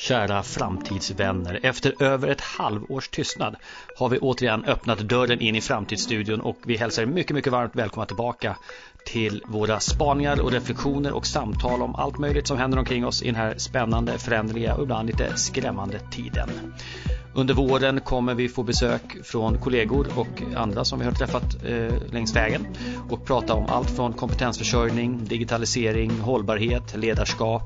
Kära framtidsvänner, efter över ett halvårs tystnad har vi återigen öppnat dörren in i Framtidsstudion och vi hälsar er mycket, mycket varmt välkomna tillbaka till våra spaningar och reflektioner och samtal om allt möjligt som händer omkring oss i den här spännande, föränderliga och ibland lite skrämmande tiden. Under våren kommer vi få besök från kollegor och andra som vi har träffat eh, längs vägen och prata om allt från kompetensförsörjning, digitalisering, hållbarhet, ledarskap,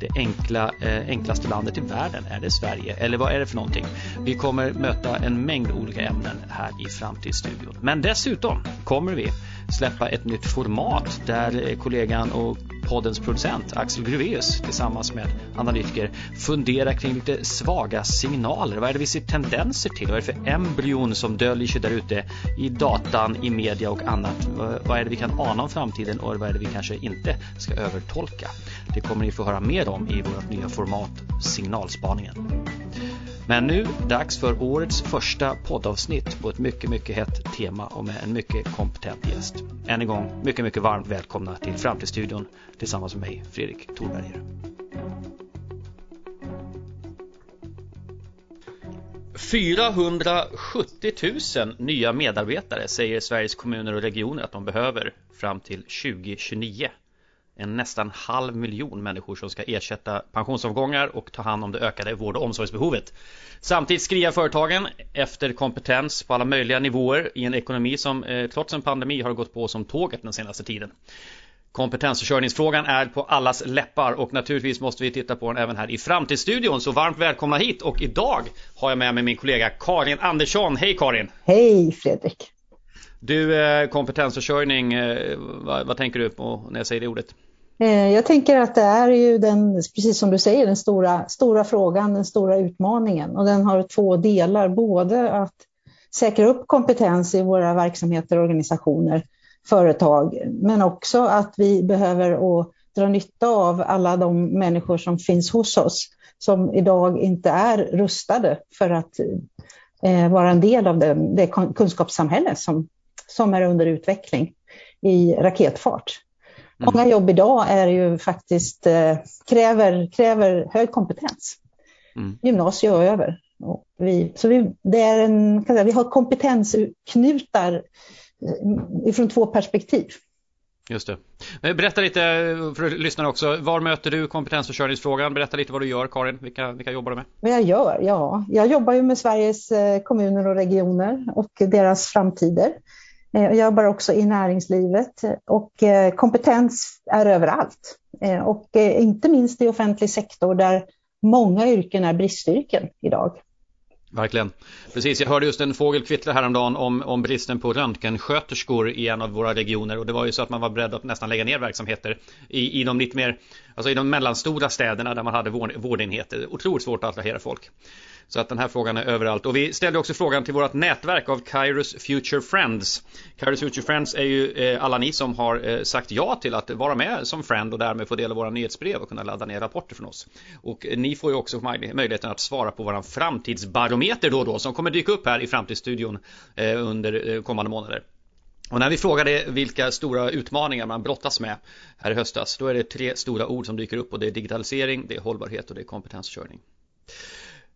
det enkla, eh, enklaste landet i världen? Är det Sverige? Eller vad är det för någonting? Vi kommer möta en mängd olika ämnen här i Framtidsstudion. Men dessutom kommer vi släppa ett nytt format där eh, kollegan och poddens producent Axel Gruveus tillsammans med analytiker funderar kring lite svaga signaler. Vad är det vi ser tendenser till? Vad är det för embryon som döljer sig där ute i datan, i media och annat? Vad är det vi kan ana om framtiden och vad är det vi kanske inte ska övertolka? Det kommer ni få höra mer om i vårt nya format Signalspaningen. Men nu dags för årets första poddavsnitt på ett mycket, mycket hett tema och med en mycket kompetent gäst. Än en gång mycket, mycket varmt välkomna till Framtidsstudion tillsammans med mig, Fredrik Thorberger. –470 000 nya medarbetare säger Sveriges kommuner och regioner att de behöver fram till 2029 en nästan halv miljon människor som ska ersätta pensionsavgångar och ta hand om det ökade vård och omsorgsbehovet. Samtidigt skriar företagen efter kompetens på alla möjliga nivåer i en ekonomi som eh, trots en pandemi har gått på som tåget den senaste tiden. Kompetensförsörjningsfrågan är på allas läppar och naturligtvis måste vi titta på den även här i Framtidsstudion. Så varmt välkomna hit och idag har jag med mig min kollega Karin Andersson. Hej Karin! Hej Fredrik! Du, eh, kompetensförsörjning, eh, vad, vad tänker du på när jag säger det ordet? Eh, jag tänker att det är ju den, precis som du säger, den stora, stora frågan, den stora utmaningen. Och den har två delar, både att säkra upp kompetens i våra verksamheter, organisationer, företag, men också att vi behöver att dra nytta av alla de människor som finns hos oss, som idag inte är rustade för att eh, vara en del av det, det kunskapssamhälle som, som är under utveckling i raketfart. Mm. Många jobb idag är ju faktiskt, eh, kräver, kräver hög kompetens. Mm. Gymnasiet och över. Och vi, så vi, det är en, säga, vi har kompetensknutar eh, ifrån två perspektiv. Just det. Berätta lite för lyssnarna också. Var möter du kompetensförsörjningsfrågan? Berätta lite vad du gör Karin. Vilka, vilka jobbar du med? Vad jag gör? Ja, jag jobbar ju med Sveriges eh, kommuner och regioner och deras framtider. Eh, jag jobbar också i näringslivet eh, och eh, kompetens är överallt. Och inte minst i offentlig sektor där många yrken är bristyrken idag. Verkligen. Precis, jag hörde just en fågel kvittra häromdagen om, om bristen på röntgensköterskor i en av våra regioner och det var ju så att man var beredd att nästan lägga ner verksamheter i, i de lite mer, alltså i de mellanstora städerna där man hade vård, vårdenheter. Otroligt svårt att attrahera folk. Så att den här frågan är överallt. Och vi ställde också frågan till vårt nätverk av Kairos Future Friends. Kairos Future Friends är ju eh, alla ni som har eh, sagt ja till att vara med som friend och därmed få del av våra nyhetsbrev och kunna ladda ner rapporter från oss. Och eh, ni får ju också möjligheten att svara på våran framtidsbarometer då och då som kommer dyka upp här i Framtidsstudion under kommande månader. Och när vi frågade vilka stora utmaningar man brottas med här i höstas, då är det tre stora ord som dyker upp och det är digitalisering, det är hållbarhet och det är kompetensförsörjning.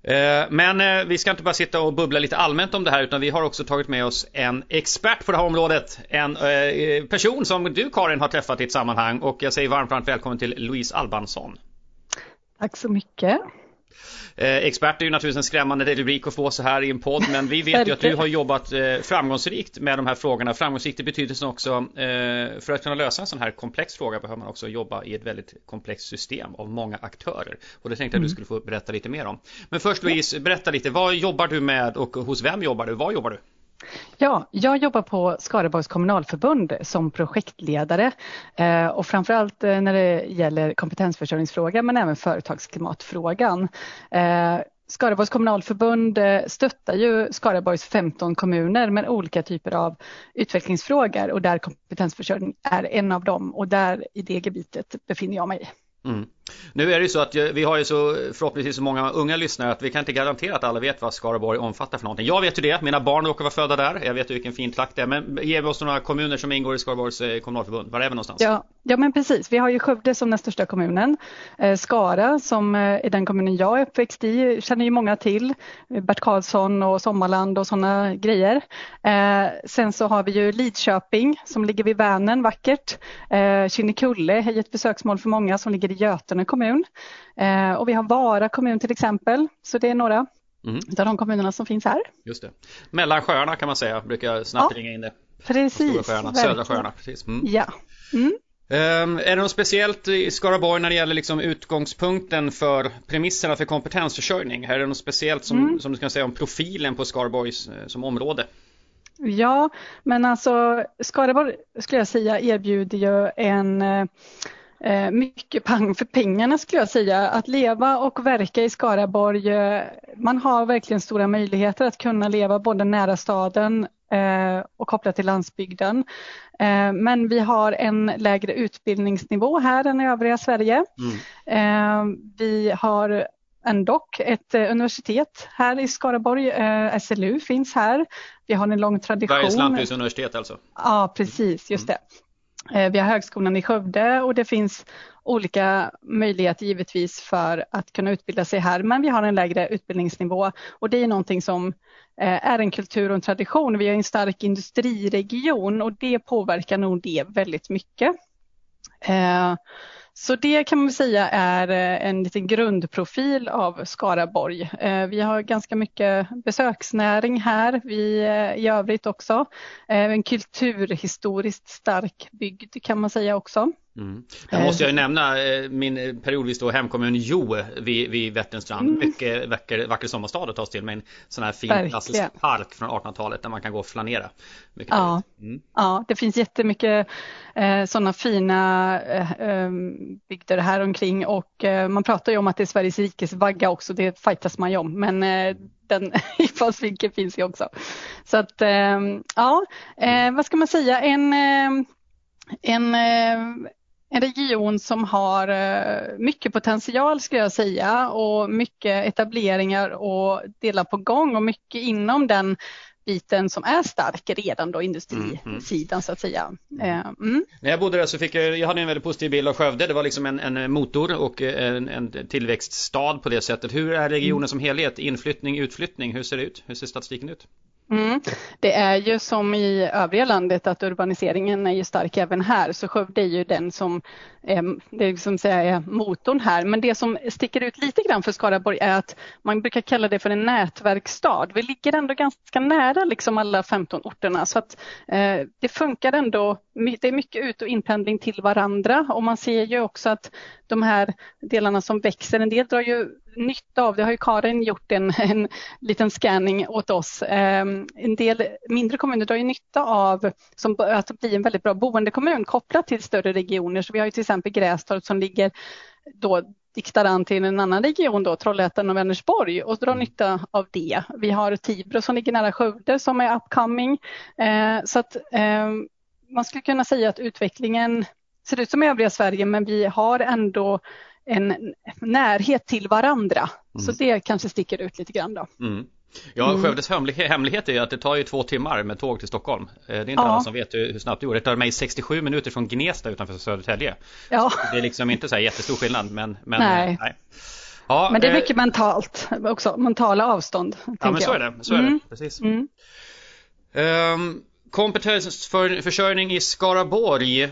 Eh, men eh, vi ska inte bara sitta och bubbla lite allmänt om det här utan vi har också tagit med oss en expert på det här området. En eh, person som du Karin har träffat i ett sammanhang och jag säger varmt, varmt välkommen till Louise Albansson. Tack så mycket. Eh, expert är ju naturligtvis en skrämmande rubrik att få så här i en podd men vi vet ju att du har jobbat eh, framgångsrikt med de här frågorna. Framgångsrikt i betydelsen också eh, för att kunna lösa en sån här komplex fråga behöver man också jobba i ett väldigt komplext system av många aktörer. Och det tänkte jag att du mm. skulle få berätta lite mer om. Men först Louise, berätta lite. Vad jobbar du med och hos vem jobbar du? Var jobbar du? Ja, jag jobbar på Skaraborgs kommunalförbund som projektledare eh, och framförallt eh, när det gäller kompetensförsörjningsfrågan men även företagsklimatfrågan. Eh, Skaraborgs kommunalförbund stöttar ju Skaraborgs 15 kommuner med olika typer av utvecklingsfrågor och där kompetensförsörjning är en av dem och där i det gebitet befinner jag mig. Mm. Nu är det ju så att eh, vi har ju så eh, förhoppningsvis så många unga lyssnare att vi kan inte garantera att alla vet vad Skaraborg omfattar för någonting. Jag vet ju det, mina barn råkar vara födda där. Jag vet ju vilken fin trakt det är. Men ge oss några kommuner som ingår i Skaraborgs eh, kommunalförbund. Var är vi någonstans? Ja, Ja men precis, vi har ju Skövde som den största kommunen. Eh, Skara som eh, är den kommunen jag är uppväxt i känner ju många till. Bert Karlsson och Sommarland och sådana grejer. Eh, sen så har vi ju Lidköping som ligger vid Vänern, vackert. Eh, Kinnekulle är ett besöksmål för många som ligger i Götene kommun. Eh, och vi har Vara kommun till exempel, så det är några mm. av de kommunerna som finns här. Just det. Mellan sjöarna kan man säga, brukar jag snabbt ja, ringa in det. Precis. Sjöarna, södra sjöarna. Precis. Mm. Ja. Mm. Um, är det något speciellt i Skaraborg när det gäller liksom utgångspunkten för premisserna för kompetensförsörjning? Är det något speciellt som, mm. som du kan säga om profilen på Skaraborg eh, som område? Ja, men alltså Skaraborg skulle jag säga erbjuder ju en eh, mycket pang för pengarna skulle jag säga. Att leva och verka i Skaraborg, eh, man har verkligen stora möjligheter att kunna leva både nära staden eh, och kopplat till landsbygden. Eh, men vi har en lägre utbildningsnivå här än i övriga Sverige. Mm. Vi har ändå ett universitet här i Skaraborg. SLU finns här. Vi har en lång tradition. Sveriges lantbruksuniversitet alltså? Ja, precis, just mm. det. Eh, vi har Högskolan i Skövde och det finns olika möjligheter givetvis för att kunna utbilda sig här, men vi har en lägre utbildningsnivå och det är någonting som eh, är en kultur och en tradition. Vi har en stark industriregion och det påverkar nog det väldigt mycket. Eh, så det kan man säga är eh, en liten grundprofil av Skaraborg. Eh, vi har ganska mycket besöksnäring här, vi eh, i övrigt också. En kulturhistoriskt stark bygd kan man säga också. Mm. Jag måste jag nämna eh, min periodvis då hemkommun Jo vid, vid Vätternstrand. Mm. Mycket vacker, vacker sommarstad att ta sig till med en sån här fin klassisk park från 1800-talet där man kan gå och flanera. Mycket ja. Mm. ja, det finns jättemycket eh, sådana fina eh, ehm, bygder här omkring och eh, man pratar ju om att det är Sveriges rikes vagga också. Det fightas man ju om, men eh, den infallsvinkeln finns ju också. Så att ehm, ja, eh, vad ska man säga, en ehm, en, en region som har eh, mycket potential skulle jag säga och mycket etableringar och delar på gång och mycket inom den biten som är stark redan då, industrisidan mm, mm. så att säga. Eh, mm. När jag bodde där så fick jag, jag hade en väldigt positiv bild av Skövde. Det var liksom en, en motor och en, en, tillväxtstad på det sättet. Hur är regionen mm. som helhet? Inflyttning, utflyttning, hur ser det ut? Hur ser statistiken ut? Mm. Det är ju som i övriga landet att urbaniseringen är ju stark även här, så Skövde är ju den som eh, är, det som är motorn här. Men det som sticker ut lite grann för Skaraborg är att man brukar kalla det för en nätverksstad. Vi ligger ändå ganska nära liksom alla 15 orterna så att eh, det funkar ändå. Det är mycket ut och inpendling till varandra och man ser ju också att de här delarna som växer, en del drar ju nytta av, det har ju Karin gjort en, en liten scanning åt oss. Um, en del mindre kommuner drar ju nytta av som, att bli en väldigt bra boendekommun kopplat till större regioner. Så vi har ju till exempel Grästorp som ligger då diktar an till en annan region då, Trollhättan och Vänersborg och drar mm. nytta av det. Vi har Tibro som ligger nära Skövde som är upcoming. Eh, så att eh, man skulle kunna säga att utvecklingen ser ut som övriga Sverige men vi har ändå en närhet till varandra. Mm. Så det kanske sticker ut lite grann då. Mm. Ja, mm. Skövdes hemlighet är att det tar ju två timmar med tåg till Stockholm. Eh, det är inte ja. alla som vet hur snabbt det går. Det tar mig 67 minuter från Gnesta utanför Södertälje. Ja. Det är liksom inte så här jättestor skillnad men, men nej. nej. Ja, men det är mycket eh, mentalt också, mentala avstånd. Ja men så är det, så är mm. det. precis. Mm. Um, kompetensförsörjning i Skaraborg. Uh,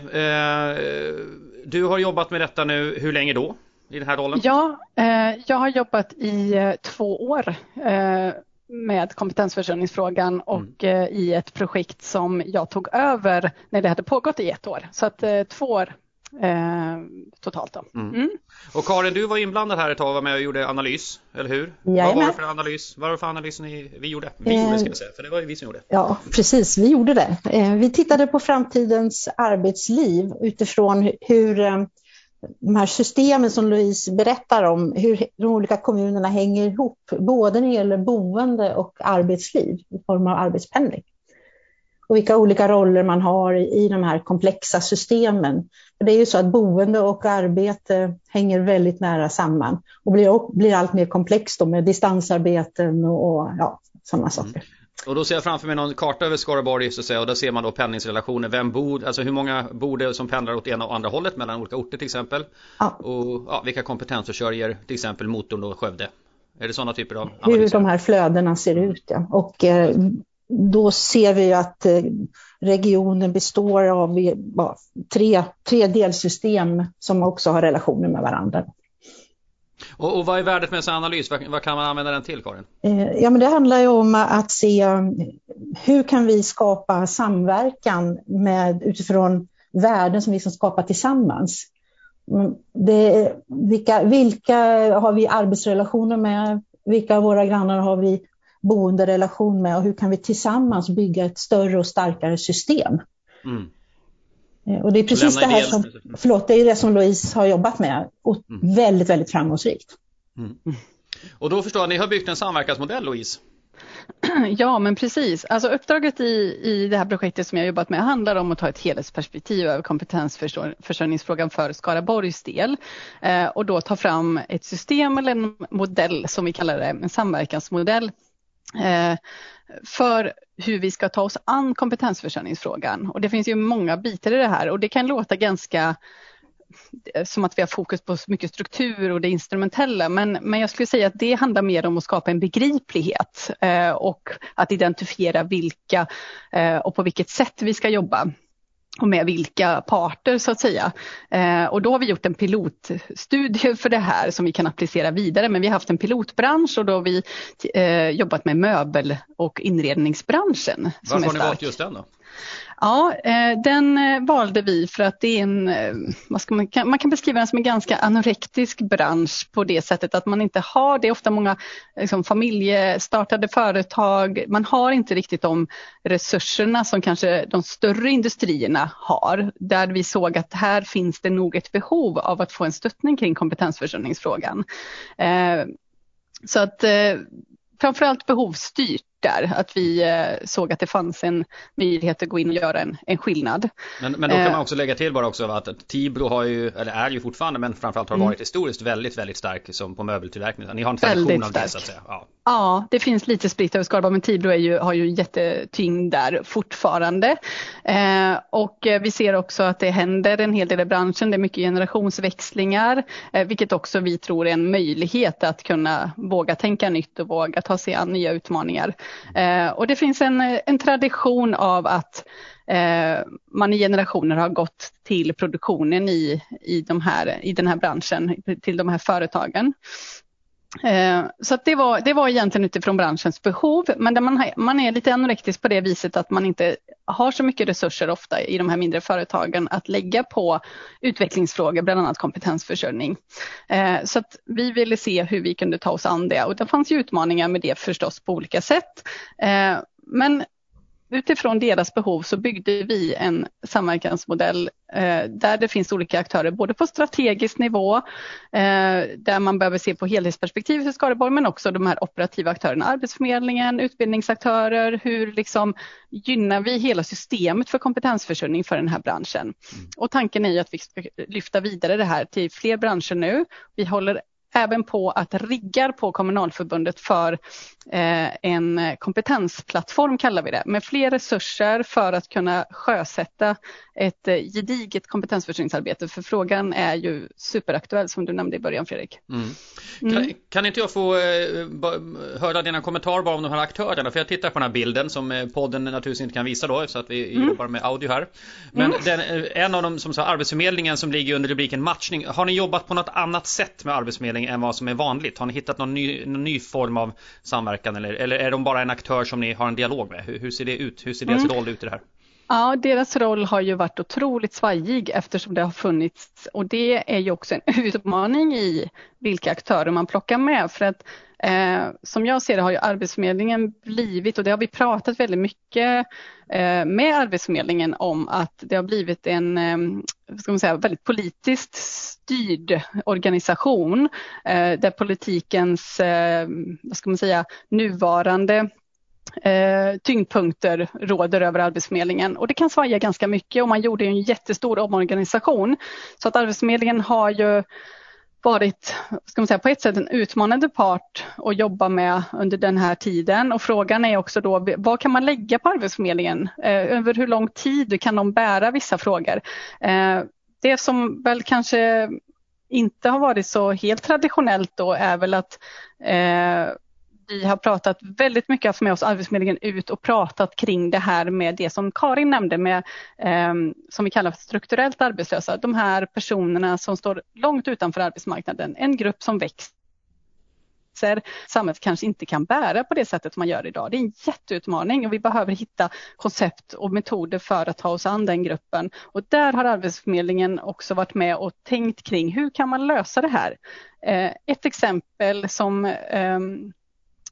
du har jobbat med detta nu, hur länge då? I den här rollen? Ja, eh, jag har jobbat i eh, två år eh, med kompetensförsörjningsfrågan och mm. i ett projekt som jag tog över när det hade pågått i ett år. Så att två år eh, totalt. Då. Mm. Mm. Och Karin, du var inblandad här ett tag och var med och gjorde analys, eller hur? Jajamän. Vad var det för analys? Vad var det för analys ni, vi gjorde? Vi eh, gjorde ska jag säga, för det var ju vi som gjorde. Ja, precis, vi gjorde det. Eh, vi tittade på framtidens arbetsliv utifrån hur eh, de här systemen som Louise berättar om, hur de olika kommunerna hänger ihop, både när det gäller boende och arbetsliv i form av arbetspendling. Och vilka olika roller man har i, de här komplexa systemen. För det är ju så att boende och arbete hänger väldigt nära samman och blir, blir allt mer komplext med distansarbeten och, och ja, sådana saker. Och då ser jag framför mig någon karta över Skaraborg så att säga, och där ser man då pendlingsrelationer. Vem bor, alltså hur många bor det som pendlar åt ena och andra hållet mellan olika orter till exempel. Ja. Och ja, vilka kompetensförsörjer till exempel motorn då Skövde. Är det sådana typer av analyser? Hur de här flödena ser ut ja. Och eh, då ser vi att eh, regionen består av ja, tre, tre delsystem som också har relationer med varandra. Och, och vad är värdet med en sån analys? Vad, vad, kan man använda den till Karin? Eh, ja, men det handlar ju om att se hur kan vi skapa samverkan med, utifrån värden som vi ska skapa tillsammans. Mm, det, vilka, vilka har vi arbetsrelationer med? Vilka av våra grannar har vi boenderelation med och hur kan vi tillsammans bygga ett större och starkare system? Mm. Eh, och det är precis det här som, förlåt, det är det som Louise har jobbat med och mm. väldigt, väldigt framgångsrikt. Mm. Och då förstår jag, ni har byggt en samverkansmodell Louise? Ja, men precis. Alltså uppdraget i, i det här projektet som jag jobbat med handlar om att ta ett helhetsperspektiv över kompetensförsörjningsfrågan för Skaraborgs del eh, och då ta fram ett system eller en modell som vi kallar det, en samverkansmodell eh, för hur vi ska ta oss an kompetensförsörjningsfrågan. Och det finns ju många bitar i det här. Och det kan låta ganska eh, som att vi har fokus på mycket struktur och det instrumentella. Men, men jag skulle säga att det handlar mer om att skapa en begriplighet eh, och att identifiera vilka eh, och på vilket sätt vi ska jobba och med vilka parter så att säga. Eh, och då har vi gjort en pilotstudie för det här som vi kan applicera vidare men vi har haft en pilotbransch och då har vi eh, jobbat med möbel och inredningsbranschen. Varför har ni valt just den då? Ja, eh, den eh, valde vi för att det är en, eh, vad ska man, man kan beskriva den som en ganska anorektisk bransch på det sättet att man inte har, det är ofta många liksom, familjestartade företag, man har inte riktigt de resurserna som kanske de större industrierna har. Där vi såg att här finns det nog ett behov av att få en stöttning kring kompetensförsörjningsfrågan. Så att framförallt behovsstyrt där, att vi eh, såg att det fanns en möjlighet att gå in och göra en, en skillnad. Men, men då kan man eh. också lägga till bara också att Tibro har ju, eller är ju fortfarande, men framförallt har mm. varit historiskt väldigt, väldigt stark som på möbeltillverkning. Ni har en tradition av det så att säga. Ja, ja det finns lite spritt över Skaraborg, men Tibro är ju, har ju jättetyngd där fortfarande. Eh, och vi ser också att det händer en hel del i branschen. Det är mycket generationsväxlingar, eh, vilket också vi tror är en möjlighet att kunna våga tänka nytt och våga ta sig an nya utmaningar. Eh, och det finns en, en tradition av att eh, man i generationer har gått till produktionen i, i, de här, i den här branschen, till de här företagen. Eh, så det, var, det var egentligen utifrån branschens behov, men där man, man är lite anorektisk på det viset att man inte har så mycket resurser ofta i de här mindre företagen att lägga på utvecklingsfrågor, bland annat kompetensförsörjning. Eh, så att vi ville se hur vi kunde ta oss an det och det fanns ju utmaningar med det förstås på olika sätt. Eh, men utifrån deras behov så byggde vi en samverkansmodell eh, där det finns olika aktörer, både på strategisk nivå, eh, där man behöver se på helhetsperspektivet i Skaraborg, men också de här operativa aktörerna, Arbetsförmedlingen, utbildningsaktörer, hur liksom gynnar vi hela systemet för kompetensförsörjning för den här branschen? Mm. Och tanken är att vi ska lyfta vidare det här till fler branscher nu. Vi håller även på att riggar på kommunalförbundet för eh, en kompetensplattform kallar vi det, med fler resurser för att kunna sjösätta ett eh, gediget kompetensförsörjningsarbete. För frågan är ju superaktuell som du nämnde i början Fredrik. Mm. Mm. Kan, kan, inte jag få eh, höra dina kommentarer bara om de här aktörerna? För jag tittar på den här bilden som eh, podden naturligtvis inte kan visa då så att vi mm. jobbar med audio här. Men mm. den, en av dem som sa Arbetsförmedlingen som ligger under rubriken matchning. Har ni jobbat på något annat sätt med Arbetsförmedling än vad som är vanligt? Har ni hittat någon ny, någon ny form av samverkan eller, eller är de bara en aktör som ni har en dialog med? Hur, hur ser det ut? Hur ser deras mm. roll ut i det här? Ja, deras roll har ju varit otroligt svajig eftersom det har funnits och det är ju också en utmaning i vilka aktörer man plockar med för att eh, som jag ser det har ju Arbetsförmedlingen blivit och det har vi pratat väldigt mycket Eh, med Arbetsförmedlingen om att det har blivit en eh, ska man säga, väldigt politiskt styrd organisation eh, där politikens vad ska man säga, nuvarande eh, tyngdpunkter råder över Arbetsförmedlingen och det kan svaja ganska mycket och man gjorde en jättestor omorganisation. Så att Arbetsförmedlingen har ju varit, ska man säga, på ett sätt en utmanande part att jobba med under den här tiden. Och frågan är också då, vad kan man lägga på Arbetsförmedlingen? Eh, över hur lång tid kan de bära vissa frågor? Eh, det som väl kanske inte har varit så helt traditionellt då är väl att eh, vi har pratat väldigt mycket, haft med oss Arbetsförmedlingen ut och pratat kring det här med det som Karin nämnde med eh, som vi kallar för strukturellt arbetslösa. De här personerna som står långt utanför arbetsmarknaden, en grupp som växer samhället kanske inte kan bära på det sättet man gör idag. Det är en jätteutmaning och vi behöver hitta koncept och metoder för att ta oss an den gruppen. Och där har Arbetsförmedlingen också varit med och tänkt kring hur kan man lösa det här? Eh, ett exempel som ehm,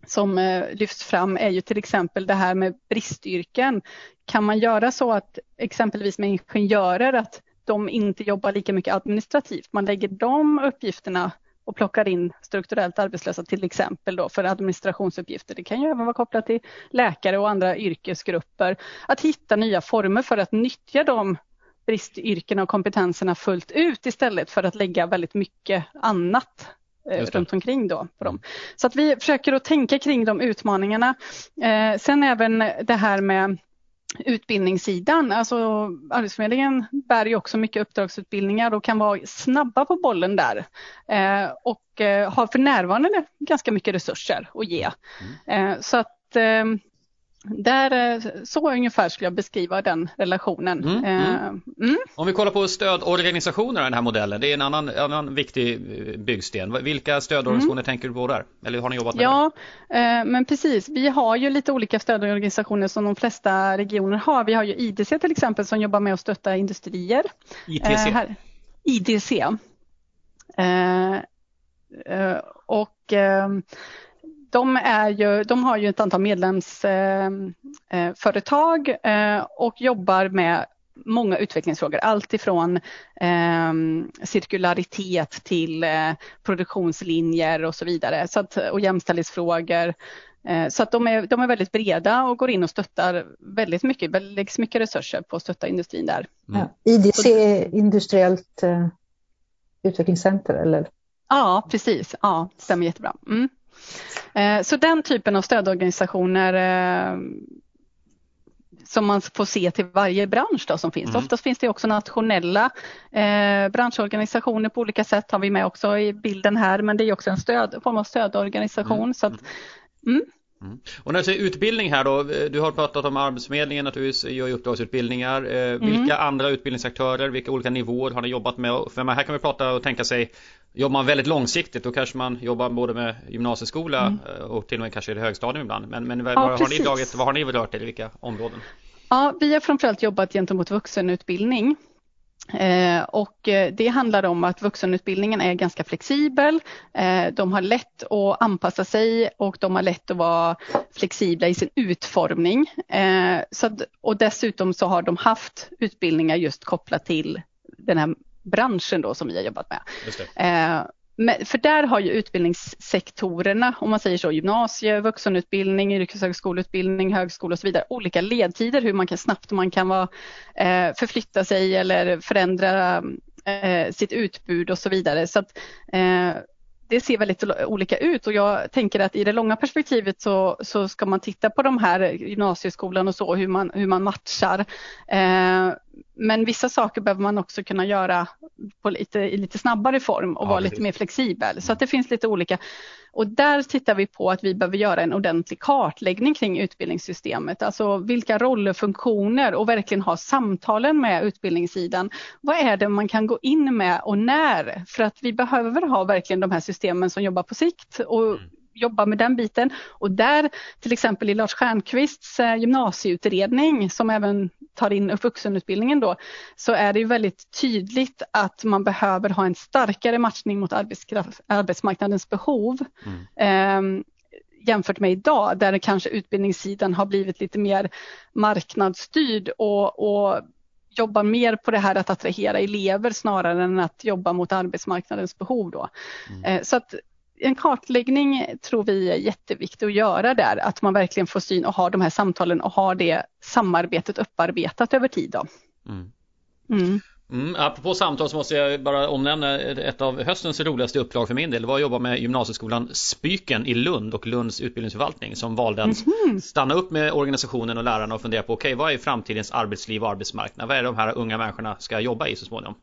som eh, lyfts fram är ju till exempel det här med bristyrken. Kan man göra så att exempelvis med ingenjörer att de inte jobbar lika mycket administrativt, man lägger de uppgifterna och plockar in strukturellt arbetslösa till exempel då för administrationsuppgifter. Det kan ju även vara kopplat till läkare och andra yrkesgrupper. Att hitta nya former för att nyttja de bristyrkena och kompetenserna fullt ut istället för att lägga väldigt mycket annat runt omkring då på dem. Mm. Så att vi försöker att tänka kring de utmaningarna. Eh, sen även det här med utbildningssidan. Alltså Arbetsförmedlingen bär ju också mycket uppdragsutbildningar och kan vara snabba på bollen där. Eh, och eh, har för närvarande ganska mycket resurser att ge. Mm. Eh, så att eh, där, eh, så ungefär skulle jag beskriva den relationen. Mm, mm. Eh, mm. Om vi kollar på stödorganisationer, den här modellen, det är en annan, annan viktig eh, byggsten. Vilka stödorganisationer mm. tänker du på där? Eller har ni jobbat med Ja, det? men precis. Vi har ju lite olika stödorganisationer som de flesta regioner har. Vi har ju IDC till exempel som jobbar med att stötta industrier. ITC? Här. IDC. och de, är ju, de har ju ett antal medlemsföretag eh, eh, och jobbar med många utvecklingsfrågor, allt ifrån eh, cirkularitet till eh, produktionslinjer och så vidare så att, och jämställdhetsfrågor. Eh, så att de är, de är väldigt breda och går in och stöttar väldigt mycket, det läggs mycket resurser på att stötta industrin där. Mm. Ja, IDC är Industriellt eh, utvecklingscenter eller? Ja, precis. Ja, stämmer jättebra. Mm. Eh, så den typen av stödorganisationer eh, som man får se till varje bransch då som finns. Mm. Oftast finns det också nationella eh, branschorganisationer på olika sätt har vi med också i bilden här men det är också en stöd, form av stödorganisation. Mm. Så att, mm. Mm. Och när du säger utbildning här då, du har pratat om Arbetsförmedlingen naturligtvis, gör uppdragsutbildningar. Mm. Vilka andra utbildningsaktörer, vilka olika nivåer har ni jobbat med? För här kan vi prata och tänka sig Jobbar man väldigt långsiktigt då kanske man jobbar både med gymnasieskola mm. Eh, och till och med kanske i högstadium ibland. Men, men vad, ja, har ni dragit, vad har ni rört er i vilka områden? Ja, vi har framförallt jobbat gentemot vuxenutbildning. Eh, och eh, det handlar om att vuxenutbildningen är ganska flexibel. Eh, de har lätt att anpassa sig och de har lätt att vara flexibla i sin utformning. Så att, och dessutom så har de haft utbildningar just kopplat till den här branschen då som vi har jobbat med. Men, för där har ju utbildningssektorerna, om man säger så, gymnasie, vuxenutbildning, yrkeshögskoleutbildning, högskola och så vidare, olika ledtider, hur man kan snabbt man kan vara, eh, förflytta sig eller förändra eh, sitt utbud och så vidare. Så att, eh, det ser väldigt olika ut och jag tänker att i det långa perspektivet så, så ska man titta på de här gymnasieskolan och så, hur man, hur man matchar. Eh, men vissa saker behöver man också kunna göra på lite, i lite snabbare form och ja, vara lite mer flexibel. Så att det finns lite olika. Och där tittar vi på att vi behöver göra en ordentlig kartläggning kring utbildningssystemet. Alltså vilka roller, funktioner och verkligen ha samtalen med utbildningssidan. Vad är det man kan gå in med och när? För att vi behöver ha verkligen de här systemen som jobbar på sikt och mm jobba med den biten. Och där, till exempel i Lars Stjernkvists eh, gymnasieutredning som även tar in vuxenutbildningen då, så är det ju väldigt tydligt att man behöver ha en starkare matchning mot arbetsmarknadens behov. Mm. Eh, jämfört med idag där kanske utbildningssidan har blivit lite mer marknadsstyrd och, och jobbar mer på det här att attrahera elever snarare än att jobba mot arbetsmarknadens behov. Då. Mm. Eh, så att en kartläggning tror vi är jätteviktigt att göra där, att man verkligen får syn och har de här samtalen och har det samarbetet upparbetat över tid. Då. Mm. Mm. Mm, apropå samtal så måste jag bara omnämna ett av höstens roligaste uppdrag för min del. Det var att jobba med gymnasieskolan Spyken i Lund och Lunds utbildningsförvaltning som valde att mm-hmm. stanna upp med organisationen och lärarna och fundera på okej, okay, vad är framtidens arbetsliv och arbetsmarknad? Vad är det de här unga människorna ska jobba i så småningom?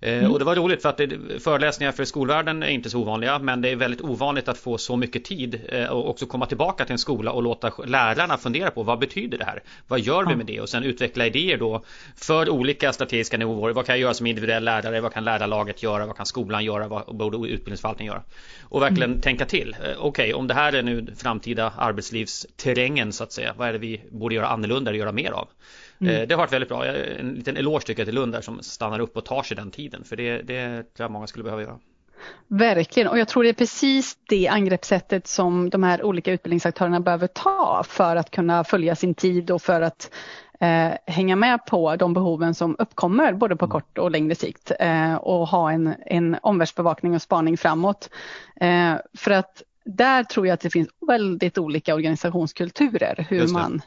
Eh, mm. Och det var roligt för att det, föreläsningar för skolvärlden är inte så ovanliga men det är väldigt ovanligt att få så mycket tid eh, och också komma tillbaka till en skola och låta lärarna fundera på vad betyder det här? Vad gör vi med det? Och sen utveckla idéer då för olika strategiska nivåer. Vad kan jag göra som individuell lärare? Vad kan lärarlaget göra? Vad kan skolan göra? Vad borde utbildningsförvaltningen göra? Och verkligen mm. tänka till. Eh, okej, okay, om det här är nu framtida arbetslivsterrängen så att säga. Vad är det vi borde göra annorlunda eller göra mer av? Mm. Eh, det har varit väldigt bra. En liten eloge tycker jag till Lund där som stannar upp och tar sig den tiden. För det, det tror jag många skulle behöva göra. Verkligen och jag tror det är precis det angreppssättet som de här olika utbildningsaktörerna behöver ta för att kunna följa sin tid och för att eh, hänga med på de behoven som uppkommer både på mm. kort och längre sikt eh, och ha en, en omvärldsbevakning och spaning framåt. Eh, för att där tror jag att det finns väldigt olika organisationskulturer hur man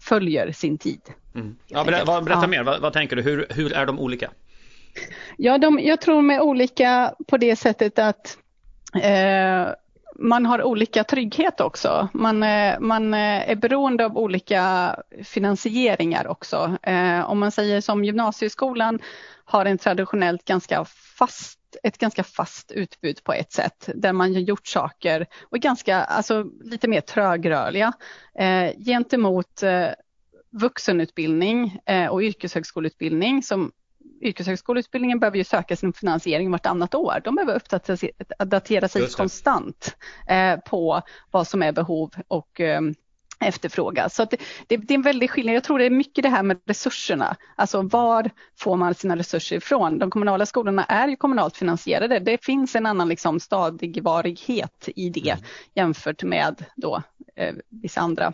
följer sin tid. Mm. Ja, berätta, berätta mer, vad, vad, tänker du? Hur, hur är de olika? Ja, de, jag tror de är olika på det sättet att eh, man har olika trygghet också. Man, eh, man eh, är beroende av olika finansieringar också. Eh, om man säger som gymnasieskolan har en traditionellt ganska fast ett ganska fast utbud på ett sätt där man gjort saker och ganska, alltså lite mer trögrörliga eh, gentemot eh, vuxenutbildning eh, och yrkeshögskoleutbildning som yrkeshögskoleutbildningen behöver ju söka sin finansiering vartannat år. De behöver uppdatera sig konstant eh, på vad som är behov och eh, efterfråga. Så det, det, det, är en väldig skillnad. Jag tror det är mycket det här med resurserna. Alltså var får man sina resurser ifrån? De kommunala skolorna är ju kommunalt finansierade. Det finns en annan liksom stadigvarighet i det mm. jämfört med då, eh, vissa andra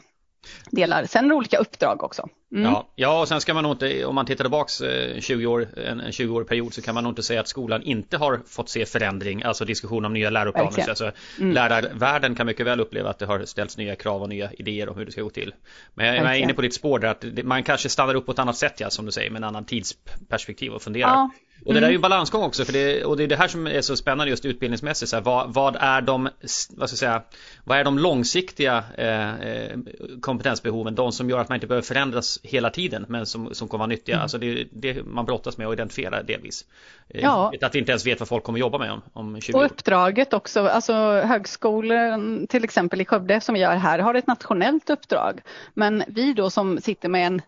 delar. Sen är det olika uppdrag också. Mm. Ja, ja, och sen ska man nog inte, om man tittar tillbaks 20 eh, år, en 20-årig period så kan man nog inte säga att skolan inte har fått se förändring, alltså diskussion om nya läroplaner. Okay. alltså, mm. Lärarvärlden kan mycket väl uppleva att det har ställts nya krav och nya idéer om hur det ska gå till. Men jag, okay. är inne på ditt spår där att man kanske stannar upp på ett annat sätt, ja, som du säger, med en annan tidsperspektiv och funderar. Ja. Och det där är ju en balansgång också för det, och det är det här som är så spännande just utbildningsmässigt. Så här, vad, vad, är de, vad ska jag säga, vad är de långsiktiga eh, eh, kompetensbehoven? De som gör att man inte behöver förändras hela tiden men som, som kommer vara nyttiga. Mm. Alltså det det man brottas med och identifiera delvis. Eh, ja. Att vi inte ens vet vad folk kommer jobba med om, om 20 år. Och uppdraget också, alltså högskolan till exempel i Skövde som vi gör här har ett nationellt uppdrag. Men vi då som sitter med en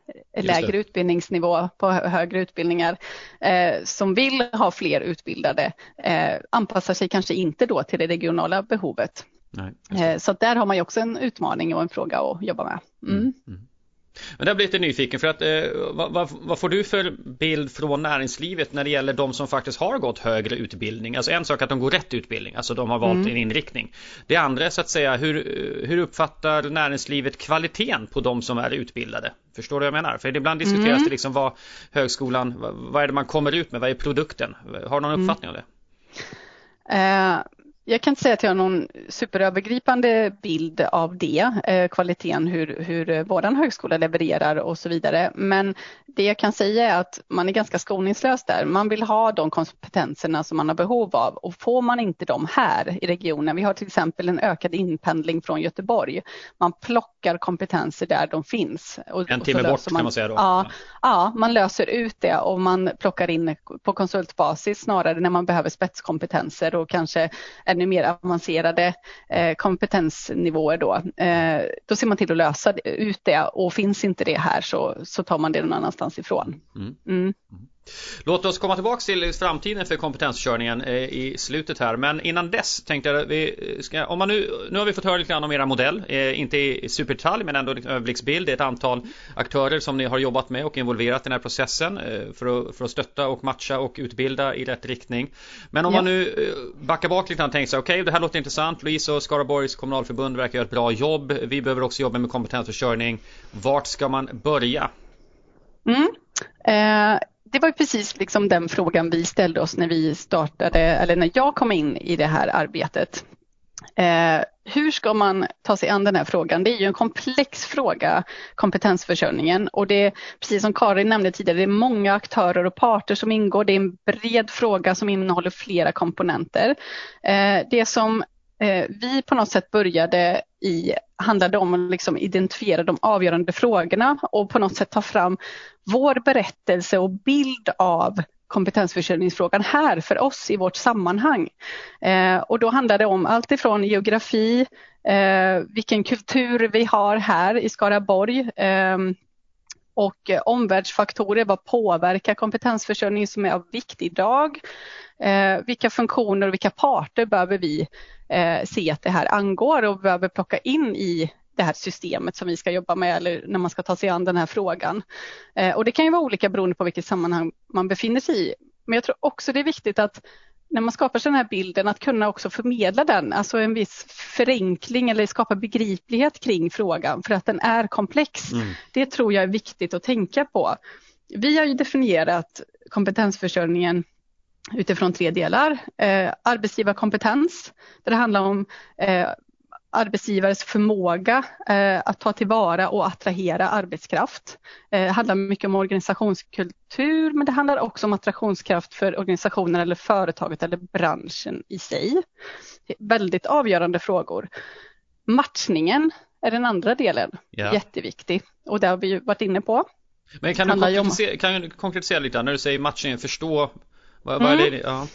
lägre utbildningsnivå på högre utbildningar eh, som vill ha fler utbildade eh, anpassar sig kanske inte då till det regionala behovet. Nej, eh, så där har man ju också en utmaning och en fråga att jobba med. Mm. Mm. Mm. Men där blir lite nyfiken för att eh, vad, vad, vad, får du för bild från näringslivet när det gäller de som faktiskt har gått högre utbildning? Alltså en sak att de går rätt utbildning, alltså de har valt mm. en inriktning. Det andra är så att säga hur, hur uppfattar näringslivet kvaliteten på de som är utbildade? Förstår du vad jag menar? För ibland diskuteras mm. det liksom vad högskolan, vad, vad är det man kommer ut med, vad är produkten? Har du någon mm. uppfattning mm. om det? Uh jag kan inte säga att jag har någon superövergripande bild av det, eh, kvaliteten, hur, hur vår högskola levererar och så vidare. Men det jag kan säga är att man är ganska skoningslös där. Man vill ha de kompetenserna som man har behov av och får man inte dem här i regionen, vi har till exempel en ökad inpendling från Göteborg. Man plockar kompetenser där de finns. Och, en timme bort man, kan man säga då? Ja, ja, man löser ut det och man plockar in på konsultbasis snarare när man behöver spetskompetenser och kanske ännu mer avancerade eh, kompetensnivåer då. Eh, då ser man till att lösa ut det och finns inte det här så, så tar man det någon annanstans ifrån. Mm. Mm. Låt oss komma tillbaka till framtiden för kompetensförsörjningen eh, i slutet här. Men innan dess tänkte jag vi ska, om man nu, nu har vi fått höra lite grann om era modell, eh, inte i superdetalj men ändå en överblicksbild. Det är ett antal aktörer som ni har jobbat med och involverat i den här processen eh, för att, för att stötta och matcha och utbilda i rätt riktning. Men om ja. man nu backar bak lite grann och tänker sig, okej okay, det här låter intressant. Louise och Skaraborgs kommunalförbund verkar göra ett bra jobb. Vi behöver också jobba med kompetensförsörjning. Vart ska man börja? Mm. Eh, det var precis liksom den frågan vi ställde oss när vi startade, eller när jag kom in i det här arbetet. Eh, hur ska man ta sig an den här frågan? Det är ju en komplex fråga, kompetensförsörjningen. Och det är, precis som Karin nämnde tidigare, det är många aktörer och parter som ingår. Det är en bred fråga som innehåller flera komponenter. Eh, det som eh, vi på något sätt började i handlade om att liksom identifiera de avgörande frågorna och på något sätt ta fram vår berättelse och bild av kompetensförsörjningsfrågan här för oss i vårt sammanhang. Eh, och då handlar det om allt ifrån geografi, eh, vilken kultur vi har här i Skaraborg eh, och eh, omvärldsfaktorer, vad påverkar kompetensförsörjning som är av vikt idag? Eh, vilka funktioner och vilka parter behöver vi eh, se att det här angår och behöver plocka in i det här systemet som vi ska jobba med eller när man ska ta sig an den här frågan. Eh, och det kan ju vara olika beroende på vilket sammanhang man befinner sig i. Men jag tror också det är viktigt att när man skapar sig den här bilden att kunna också förmedla den, alltså en viss förenkling eller skapa begriplighet kring frågan för att den är komplex. Mm. Det tror jag är viktigt att tänka på. Vi har ju definierat kompetensförsörjningen utifrån tre delar. Eh, arbetsgivarkompetens, där det handlar om eh, arbetsgivares förmåga eh, att ta tillvara och attrahera arbetskraft. Eh, det handlar mycket om organisationskultur men det handlar också om attraktionskraft för organisationen eller företaget eller branschen i sig. Väldigt avgörande frågor. Matchningen är den andra delen, yeah. jätteviktig och det har vi ju varit inne på. Men kan du, konkretisera, kan du konkretisera lite när du säger matchningen, förstå vad, vad är mm. det? Ja.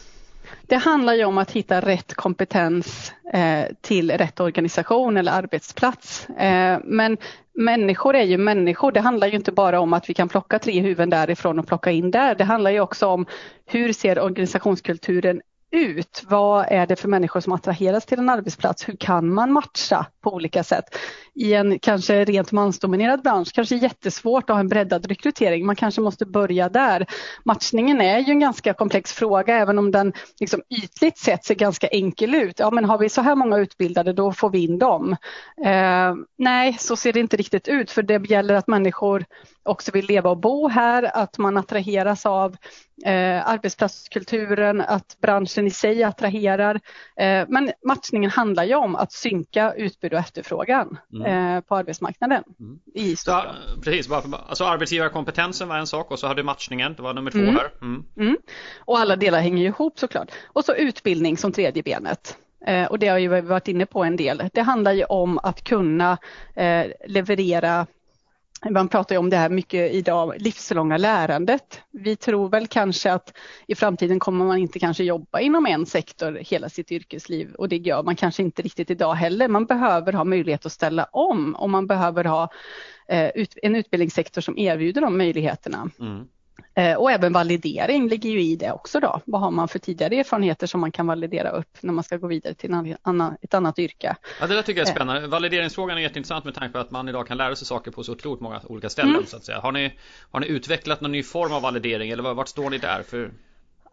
Det handlar ju om att hitta rätt kompetens eh, till rätt organisation eller arbetsplats. Eh, men människor är ju människor. Det handlar ju inte bara om att vi kan plocka tre huvuden därifrån och plocka in där. Det handlar ju också om hur ser organisationskulturen ut? Vad är det för människor som attraheras till en arbetsplats? Hur kan man matcha på olika sätt? I en kanske rent mansdominerad bransch kanske jättesvårt att ha en breddad rekrytering. Man kanske måste börja där. Matchningen är ju en ganska komplex fråga även om den liksom ytligt sett ser ganska enkel ut. Ja, men har vi så här många utbildade då får vi in dem. Eh, nej, så ser det inte riktigt ut för det gäller att människor också vill leva och bo här, att man attraheras av eh, arbetsplatskulturen, att branschen i sig attraherar. Eh, men matchningen handlar ju om att synka utbud och efterfrågan mm. eh, på arbetsmarknaden mm. i. Ja, precis, alltså arbetsgivarkompetensen var en sak och så hade matchningen, det var nummer två mm. här. Mm. mm. Och alla delar hänger ju ihop såklart. Och så utbildning som tredje benet. Eh, och det har ju varit inne på en del. Det handlar ju om att kunna eh, leverera man pratar ju om det här mycket idag, livslånga lärandet. Vi tror väl kanske att i framtiden kommer man inte kanske jobba inom en sektor hela sitt yrkesliv och det gör man kanske inte riktigt idag heller. Man behöver ha möjlighet att ställa om och man behöver ha eh, en utbildningssektor som erbjuder de möjligheterna. Mm. Eh, och även validering ligger ju i det också då. Vad har man för tidigare erfarenheter som man kan validera upp när man ska gå vidare till en annan, ett annat yrke? Ja, det där tycker jag är eh. spännande. Valideringsfrågan är jätteintressant med tanke på att man idag kan lära sig saker på så otroligt många olika ställen. Mm. Så att säga. Har, ni, har ni utvecklat någon ny form av validering eller vart står ni där? För...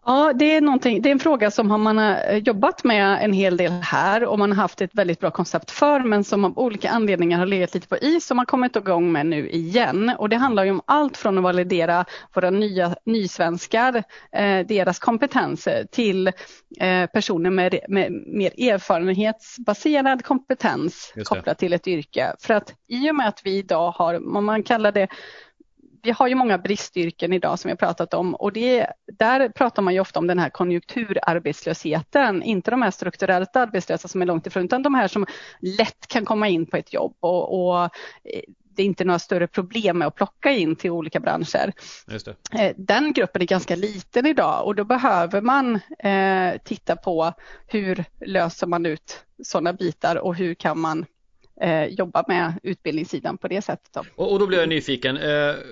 Ja, det är, det är en fråga som man har jobbat med en hel del här och man har haft ett väldigt bra koncept för men som av olika anledningar har legat lite på is och man kommit igång med nu igen. Och det handlar ju om allt från att validera våra nya nysvenskar, eh, deras kompetenser till eh, personer med, med mer erfarenhetsbaserad kompetens kopplat till ett yrke. För att i och med att vi idag har, vad man kallar det vi har ju många bristyrken idag som vi har pratat om. Och det, där pratar man ju ofta om den här konjunkturarbetslösheten, inte de här strukturellt arbetslösa som är långt ifrån utan de här som lätt kan komma in på ett jobb. Och, och det är inte några större problem med att plocka in till olika branscher. Eh, den gruppen är ganska liten idag. Och då behöver man eh, titta på hur löser man ut sådana bitar och hur kan man eh, jobba med utbildningssidan på det sättet. Då. Och, och då blir jag nyfiken, eh,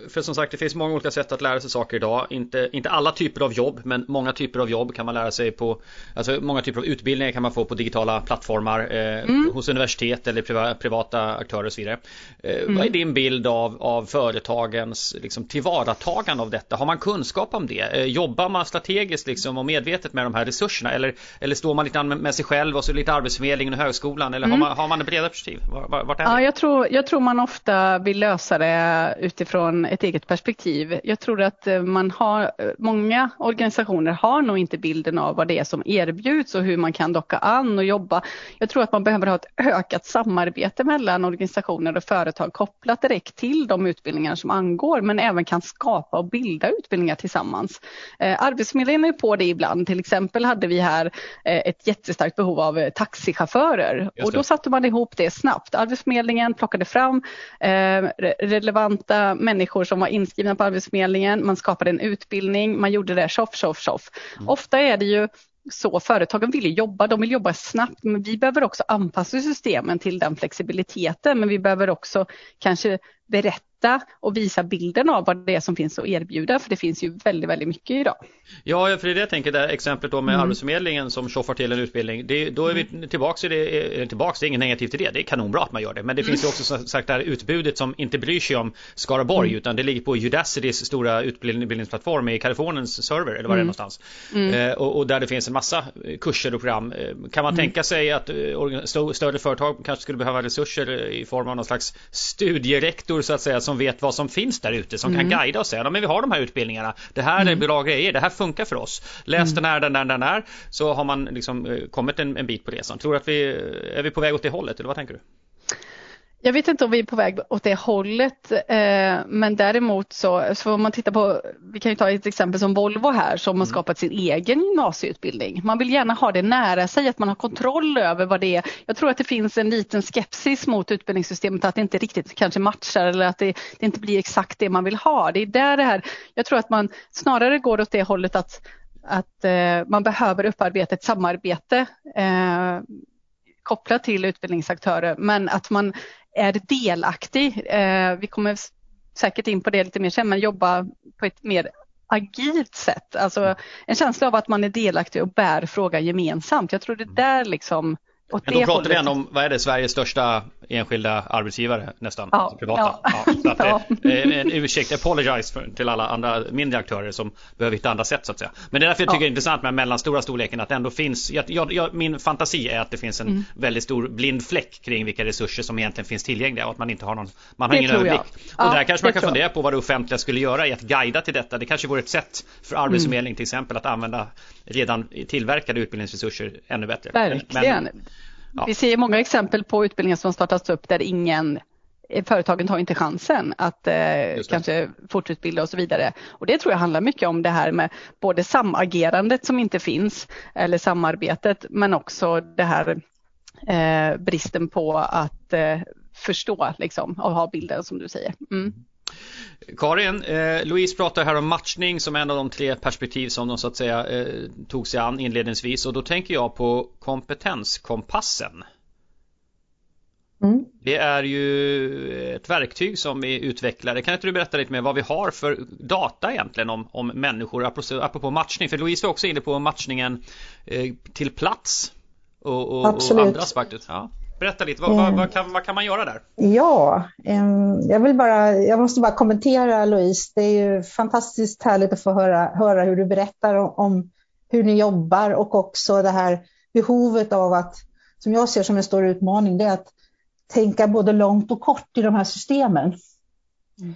för som sagt det finns många olika sätt att lära sig saker idag. Inte, inte alla typer av jobb, men många typer av jobb kan man lära sig på, alltså många typer av utbildningar kan man få på digitala plattformar eh, mm. hos universitet eller priva, privata aktörer och så vidare. Eh, mm. Vad är din bild av, av företagens liksom, tillvaratagande av detta? Har man kunskap om det? Eh, jobbar man strategiskt liksom, och medvetet med de här resurserna? Eller, eller står man lite med sig själv och så lite Arbetsförmedlingen och högskolan? Eller mm. har, man, har man ett bredare perspektiv? Vart är ja, jag, tror, jag tror man ofta vill lösa det utifrån ett eget perspektiv. Jag tror att eh, man har, eh, många organisationer har nog inte bilden av vad det är som erbjuds och hur man kan docka an och jobba. Jag tror att man behöver ha ett ökat samarbete mellan organisationer och företag kopplat direkt till de utbildningar som angår men även kan skapa och bilda utbildningar tillsammans. Eh, Arbetsförmedlingen är på det ibland. Till exempel hade vi här ett jättestarkt behov av taxichaufförer och då satte man ihop det snabbt. Arbetsförmedlingen plockade fram eh, relevanta människor som var inskrivna på Arbetsförmedlingen. Man skapade en utbildning, man gjorde det tjoff, tjoff, tjoff. Mm. Ofta är det ju så företagen vill jobba, de vill jobba snabbt men vi behöver också anpassa systemen till den flexibiliteten men vi behöver också kanske berätta och visa bilden av vad det är som finns att erbjuda för det finns ju väldigt, väldigt mycket idag. Ja, för det är det jag tänker, det exemplet då med mm. Arbetsförmedlingen som tjoffar till en utbildning. Det, då är vi mm. tillbaks i det, tillbaks, det är inget negativt i det, det är kanonbra att man gör det. Men det finns ju också som sagt det här utbudet som inte bryr sig om Skaraborg mm. utan det ligger på Udacitys stora utbildningsplattform i Kaliforniens server eller var det är mm. någonstans. Mm. Eh, och, och, där det finns en massa kurser och program. Eh, kan man mm. tänka sig att eh, större företag kanske skulle behöva resurser i form av någon slags studierektor så att säga som vet vad som finns där ute som mm. kan guida och säga men vi har de här utbildningarna. Det här mm. är bra grejer, det här funkar för oss. Läs mm. den här, den där, den där. Så har man liksom eh, kommit en, en bit på resan. Tror att vi är vi på väg åt det hållet eller vad tänker du? Jag vet inte om vi är på väg åt det hållet, eh, men däremot så, så om man tittar på, vi kan ju ta ett exempel som Volvo här som har mm. skapat sin egen gymnasieutbildning. Man vill gärna ha det nära sig, att man har kontroll över vad det är. Jag tror att det finns en liten skepsis mot utbildningssystemet, att det inte riktigt kanske matchar eller att det, det inte blir exakt det man vill ha. Det är där det här, jag tror att man snarare går åt det hållet att att eh, man behöver upparbeta ett samarbete eh, kopplat till utbildningsaktörer men att man är delaktig. Eh, vi kommer säkert in på det lite mer sen, men jobba på ett mer agilt sätt. Alltså en känsla av att man är delaktig och bär frågan gemensamt. Jag tror det där liksom men då pratar vi ändå om, vad är det, Sveriges största enskilda arbetsgivare nästan, ja, alltså privata. Ja. Ja, så att, eh, en ursäkt, apologize för, till alla andra mindre aktörer som behöver hitta andra sätt så att säga. Men det är därför jag tycker det är intressant med mellanstora storleken att det ändå finns, jag, jag, min fantasi är att det finns en mm. väldigt stor blind fläck kring vilka resurser som egentligen finns tillgängliga och att man inte har någon, man har det ingen överblick. Och där kanske man kan fundera på vad det offentliga skulle göra i att guida till detta. Det kanske vore ett sätt för Arbetsförmedling mm. till exempel att använda redan tillverkade utbildningsresurser ännu bättre. Verkligen. Men, Ja. Vi ser många exempel på utbildningar som startats upp där ingen eh, företagen tar inte chansen att eh, kanske fortutbilda och så vidare. Och det tror jag handlar mycket om det här med både samagerandet som inte finns eller samarbetet men också det här eh, bristen på att eh, förstå liksom, och ha bilden som du säger. Mm. Karin, eh, Louise pratar här om matchning som en av de tre perspektiv som de så att säga eh, tog sig an inledningsvis och då tänker jag på kompetenskompassen. Mm. Det är ju ett verktyg som vi utvecklar. Kan inte du berätta lite mer vad vi har för data egentligen om, om människor apropå matchning? För Louise var också inne på matchningen eh, till plats och, och, och andra aspekter. Ja. Berätta lite, vad, vad, vad, kan, vad kan man göra där? Ja, jag vill bara, jag måste bara kommentera Louise. Det är ju fantastiskt härligt att få höra, höra hur du berättar om, om hur ni jobbar och också det här behovet av att, som jag ser som en stor utmaning, det är att tänka både långt och kort i de här systemen. Mm.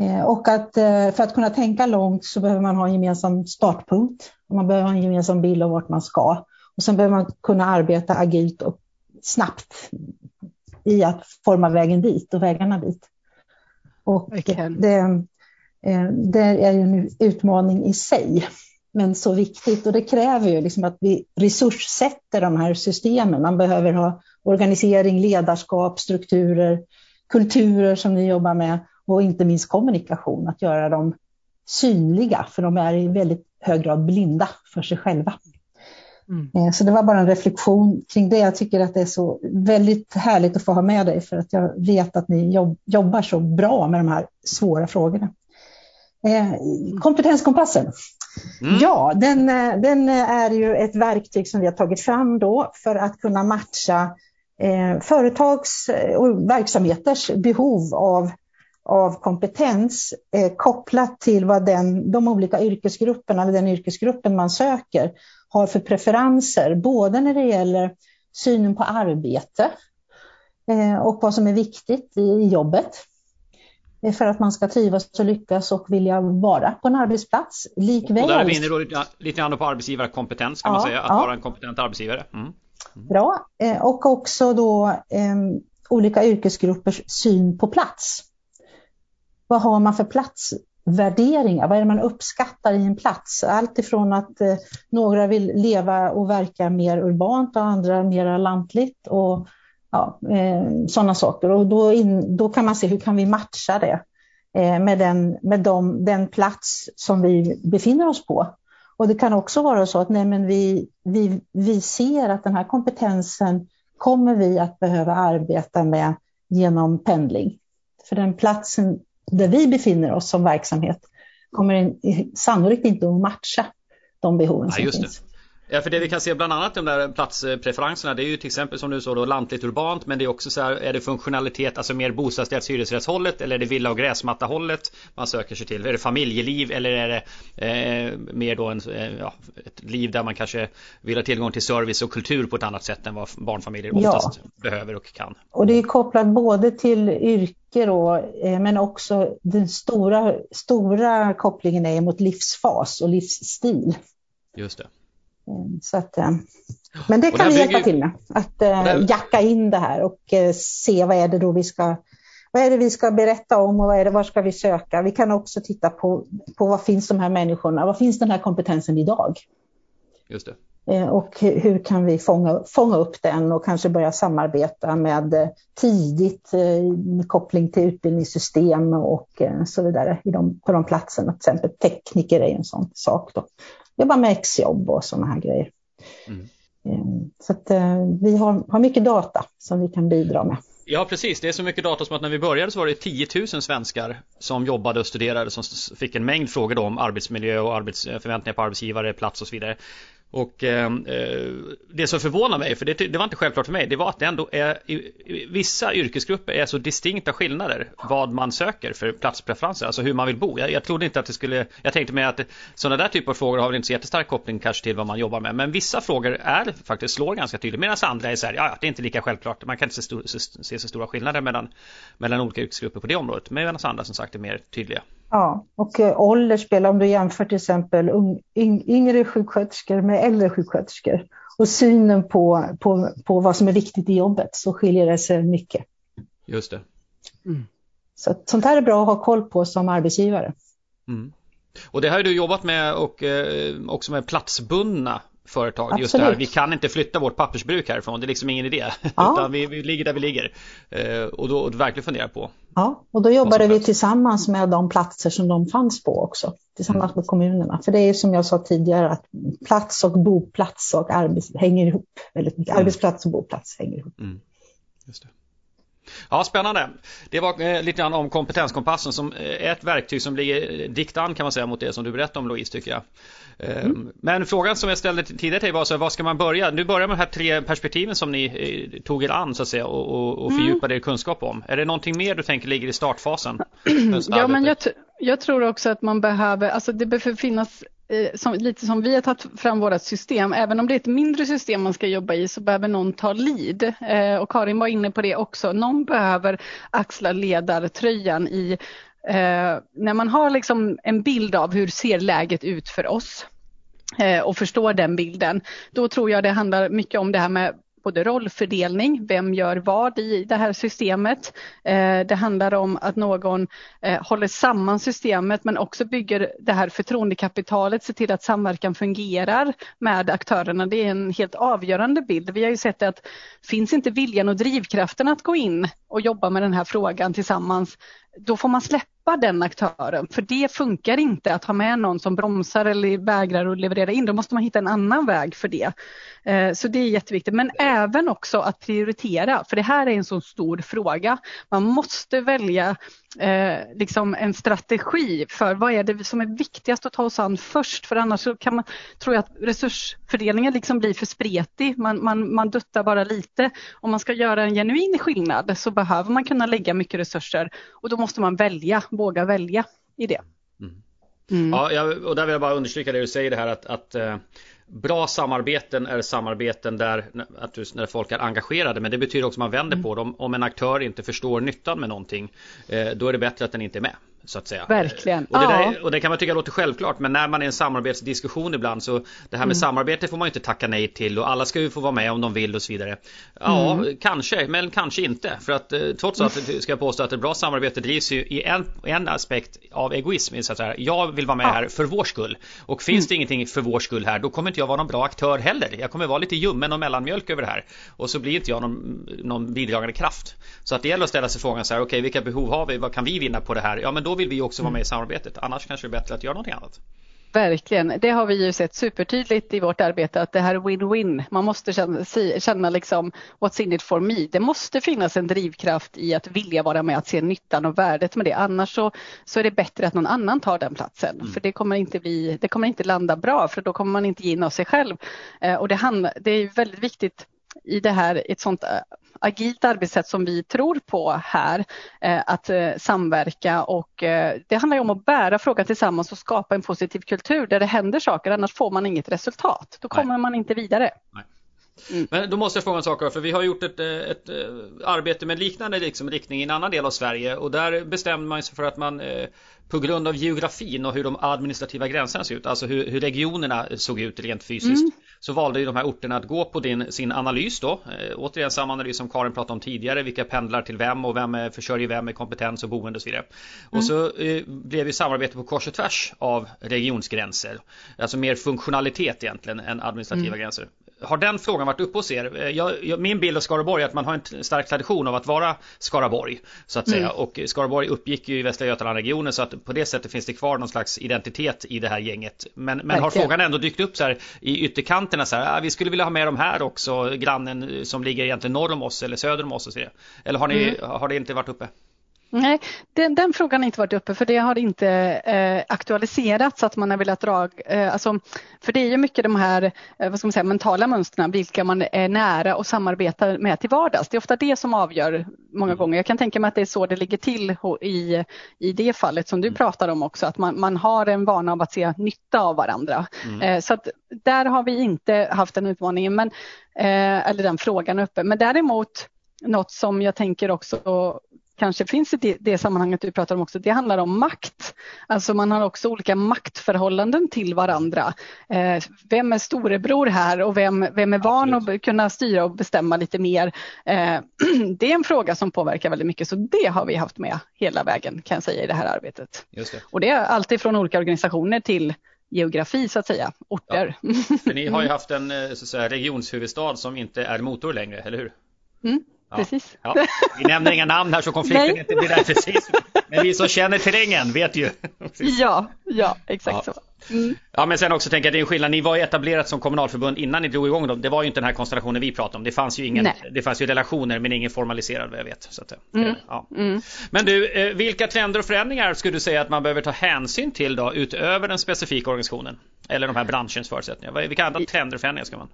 Eh, och att eh, för att kunna tänka långt så behöver man ha en gemensam startpunkt. Man behöver ha en gemensam bild av vart man ska. Och sen behöver man kunna arbeta agilt och snabbt i att forma vägen dit och vägarna dit. Och det, eh, det, är ju en utmaning i sig, men så viktigt. Och det kräver ju liksom att vi resurssätter de här systemen. Man behöver ha organisering, ledarskap, strukturer, kulturer som ni jobbar med och inte minst kommunikation, att göra dem synliga, för de är i väldigt hög grad blinda för sig själva. Mm. Eh, så det var bara en reflektion kring det. Jag tycker att det är så väldigt härligt att få ha med dig för att jag vet att ni jobbar så bra med de här svåra frågorna. Eh, kompetenskompassen. Mm. Ja, den, eh, den är ju ett verktyg som vi har tagit fram då för att kunna matcha eh, företags och verksamheters behov av, av kompetens eh, kopplat till vad den, de olika yrkesgrupperna eller den yrkesgruppen man söker har för preferenser, både när det gäller synen på arbete, och vad som är viktigt i jobbet för att man ska trivas och lyckas och vilja vara på en arbetsplats. Likväl... Och där är vi inne då lite grann på arbetsgivarkompetens kan ja, man säga, att ja. vara en kompetent arbetsgivare. Mm. Mm. Bra, och också då eh, olika yrkesgruppers syn på plats. Vad har man för platsvärderingar? Vad är det man uppskattar i en plats? Allt ifrån att eh, några vill leva och verka mer urbant och andra mer lantligt och ja, eh, sådana saker. Och då, in, då kan man se hur kan vi matcha det eh, med, den, med de, den plats som vi befinner oss på. Och det kan också vara så att nej, men vi, vi, vi ser att den här kompetensen kommer vi att behöva arbeta med genom pendling. För den platsen där vi befinner oss som verksamhet kommer sannolikt inte att matcha de behoven som ja, finns. Ja, för det vi kan se bland annat de där platspreferenserna det är ju till exempel som du sa då lantligt urbant men det är också så här är det funktionalitet alltså mer bostadsrätts hyresrättshållet eller är det villa och gräsmatta hållet man söker sig till? Är det familjeliv eller är det eh, mer då en, eh, ja, ett liv där man kanske vill ha tillgång till service och kultur på ett annat sätt än vad barnfamiljer oftast ja. behöver och kan? Och det är kopplat både till yrke då eh, men också den stora, stora kopplingen är mot livsfas och livsstil. Just det. Eh, så att, eh, men det kan vi hjälpa till med, att eh, jacka in det här och se vad är det då vi ska vad är det vi ska berätta om och vad är det, var ska vi söka? Vi kan också titta på, på vad finns de här människorna, vad finns den här kompetensen idag? Just det. Och hur kan vi fånga, fånga upp den och kanske börja samarbeta med tidigt med koppling till utbildningssystem och så vidare i de, på de platserna. Till exempel tekniker är en sån sak. Då jobba med exjobb och sådana här grejer. Mm. Ehm, så att, eh, vi har, har mycket data som vi kan bidra med. Ja precis, det är så mycket data som att när vi började så var det 10 000 svenskar som jobbade och studerade som fick en mängd frågor om arbetsmiljö och arbetsförväntningar på arbetsgivare, plats och så vidare. Och ehm, eh, det som förvånar mig, för det, det, var inte självklart för mig, det var att det ändå är i, i, vissa yrkesgrupper är så distinkta skillnader vad man söker för platspreferenser, alltså hur man vill bo. Jag, jag trodde inte att det skulle, jag tänkte mig att sådana där typer av frågor har väl inte så jättestark koppling kanske till vad man jobbar med, men vissa frågor är faktiskt slår ganska tydligt, medan andra är så här, ja, det är inte lika självklart, man kan inte se, stor, se, se så stora skillnader mellan, mellan olika yrkesgrupper på det området, medan andra som sagt är mer tydliga. Ja, och eh, ålder spelar, om du jämför till exempel yngre sjuksköterskor med äldre sjuksköterskor och synen på, på, på vad som är viktigt i jobbet så skiljer det sig mycket. Just det. Mm. Så sånt här är bra att ha koll på som arbetsgivare. Mm. Och det har du jobbat med och eh, också med platsbundna företag. Absolut. Just det här, vi kan inte flytta vårt pappersbruk härifrån, det är liksom ingen idé. Ja. Utan vi, vi, ligger där vi ligger. Eh, och då och verkligen fundera på. Ja, och då jobbade vi tillsammans med de platser som de fanns på också. Tillsammans mm. med kommunerna. För det är som jag sa tidigare att plats och boplats och arbets, hänger ihop. Väldigt mycket. Mm. Arbetsplats och boplats hänger ihop. Mm. Just det. Ja, spännande. Det var eh, lite grann om kompetenskompassen som är ett verktyg som ligger dikt an kan man säga mot det som du berättade om Louise tycker jag. Mm. Ehm, men frågan som jag ställde tidigare till var så var ska man börja? Nu börjar med de här tre perspektiven som ni eh, tog er an så att säga och, och, och mm. fördjupade er kunskap om. Är det någonting mer du tänker ligger i startfasen? ja, men jag, jag, tror också att man behöver, alltså det behöver finnas eh, Eh, som, lite som vi har tagit fram vårt system, även om det är ett mindre system man ska jobba i så behöver någon ta lead. Eh, och Karin var inne på det också, någon behöver axla ledartröjan i Eh, när man har liksom en bild av hur ser läget ut för oss eh, och förstår den bilden, då tror jag det handlar mycket om det här med både rollfördelning, vem gör vad i det här systemet. Eh, det handlar om att någon eh, håller samman systemet men också bygger det här förtroendekapitalet, ser till att samverkan fungerar med aktörerna. Det är en helt avgörande bild. Vi har ju sett att finns inte viljan och drivkraften att gå in och jobba med den här frågan tillsammans, då får man släppa den aktören. För det funkar inte att ha med någon som bromsar eller vägrar att leverera in. Då måste man hitta en annan väg för det. Eh, så det är jätteviktigt. Men även också att prioritera, för det här är en så stor fråga. Man måste välja eh, liksom en strategi för vad är det som är viktigast att ta oss an först. För annars så kan man, tror jag att resursfördelningen liksom blir för spretig. Man, man, man duttar bara lite. Om man ska göra en genuin skillnad så behöver man kunna lägga mycket resurser och då måste man välja våga välja i det. Mm. Mm. Ja, och där vill jag bara understryka det du säger det här att, att, eh, bra samarbeten är samarbeten där att du, när folk är engagerade men det betyder också att man vänder mm. på dem. Om en aktör inte förstår nyttan med någonting eh, då är det bättre att den inte är med så att säga. Verkligen. Och det, där, och det kan man tycka låter självklart men när man är i en samarbetsdiskussion ibland så det här med mm. samarbete får man inte tacka nej till och alla ska ju få vara med om de vill och så vidare. Ja, mm. kanske, men kanske inte. För att eh, trots att ska jag påstå att ett bra samarbete drivs ju i en, en aspekt av egoism. Så att säga. Jag vill vara med ja. här för vår skull. Och finns mm. det ingenting för vår skull här då kommer inte jag vara någon bra aktör heller. Jag kommer vara lite ljummen och mellanmjölk över det här. Och så blir inte jag någon, någon bidragande kraft. Så att det gäller att ställa sig frågan så här, okej okay, vilka behov har vi? Vad kan vi vinna på det här? Ja men då vill vi också vara med i samarbetet. Annars kanske det är bättre att göra någonting annat. Verkligen, det har vi ju sett supertydligt i vårt arbete att det här är win-win. Man måste känna, känna liksom what's in it for me. Det måste finnas en drivkraft i att vilja vara med, att se nyttan och värdet med det. Annars så, så är det bättre att någon annan tar den platsen. Mm. För det kommer, inte bli, det kommer inte landa bra för då kommer man inte ge in av sig själv. Eh, och det, handla, det är väldigt viktigt i det här, ett sånt eh, agilt arbetssätt som vi tror på här, eh, att eh, samverka och det handlar ju om att bära frågan tillsammans och skapa en positiv kultur där det händer saker, annars får man inget resultat. Då kommer Nej. man inte vidare. Nej. Mm. Men då måste jag fråga en sak för vi har gjort ett, ett, arbete med liknande liksom, riktning i en annan del av Sverige och där bestämde man sig för att man på grund av geografin och hur de administrativa gränserna ser ut, alltså hur, hur regionerna såg ut rent fysiskt, mm. Så valde ju de här orterna att gå på din, sin analys då. Eh, återigen samma analys som Karin pratade om tidigare, vilka pendlar till vem och vem är, försörjer vem med kompetens och boende och så vidare. Mm. Och så eh, blev ju samarbete på kors och tvärs av regionsgränser. Alltså mer funktionalitet egentligen än administrativa mm. gränser. Har den frågan varit uppe hos er? Eh, jag, jag, min bild av Skaraborg är att man har en stark tradition av att vara Skaraborg. Så att säga. Mm. Och Skaraborg uppgick ju i Västra Götaland-regionen så att på det sättet finns det kvar någon slags identitet i det här gänget. Men, men har frågan ändå dykt upp så här i ytterkanterna så här, ah, vi skulle vilja ha med de här också, grannen som ligger egentligen norr om oss eller söder om oss och så vidare. Eller har, ni, mm. har det inte varit uppe? Nej, den, den, frågan har inte varit uppe för det har inte eh, aktualiserats att man har velat dra, eh, alltså, för det är ju mycket de här eh, vad ska man säga, mentala mönstren, vilka man är nära och samarbetar med till vardags. Det är ofta det som avgör många mm. gånger. Jag kan tänka mig att det är så det ligger till i, i det fallet som du mm. pratar om också, att man, man har en vana av att se nytta av varandra. Mm. Eh, så att där har vi inte haft den utmaningen, men, eh, eller den frågan uppe. Men däremot något som jag tänker också kanske finns i det, sammanhanget du pratar om också, det handlar om makt. Alltså man har också olika maktförhållanden till varandra. Eh, vem är storebror här och vem, vem är van att kunna styra och bestämma lite mer? Eh, det är en fråga som påverkar väldigt mycket så det har vi haft med hela vägen kan jag säga i det här arbetet. Det. Och det är alltid från olika organisationer till geografi så att säga, orter. Ja. För ni har ju haft en eh, så att säga, regionshuvudstad som inte är motor längre, eller hur? Mm. Ja. Precis. Ja. Vi nämner inga namn här så konflikten inte blir där precis. Men vi som känner terrängen vet ju. Ja, ja exakt ja. så. Mm. Ja men sen också tänker jag att det är en skillnad. Ni var ju etablerat som kommunalförbund innan ni drog igång dem. Det var ju inte den här konstellationen vi pratade om. Det fanns ju ingen, Nej. det fanns ju relationer men ingen formaliserad vad jag vet. Så att, mm. Ja. Mm. Men du, eh, vilka trender och förändringar skulle du säga att man behöver ta hänsyn till då utöver den specifika organisationen? Eller de här branschens förutsättningar? Vilka andra trender och förändringar ska man?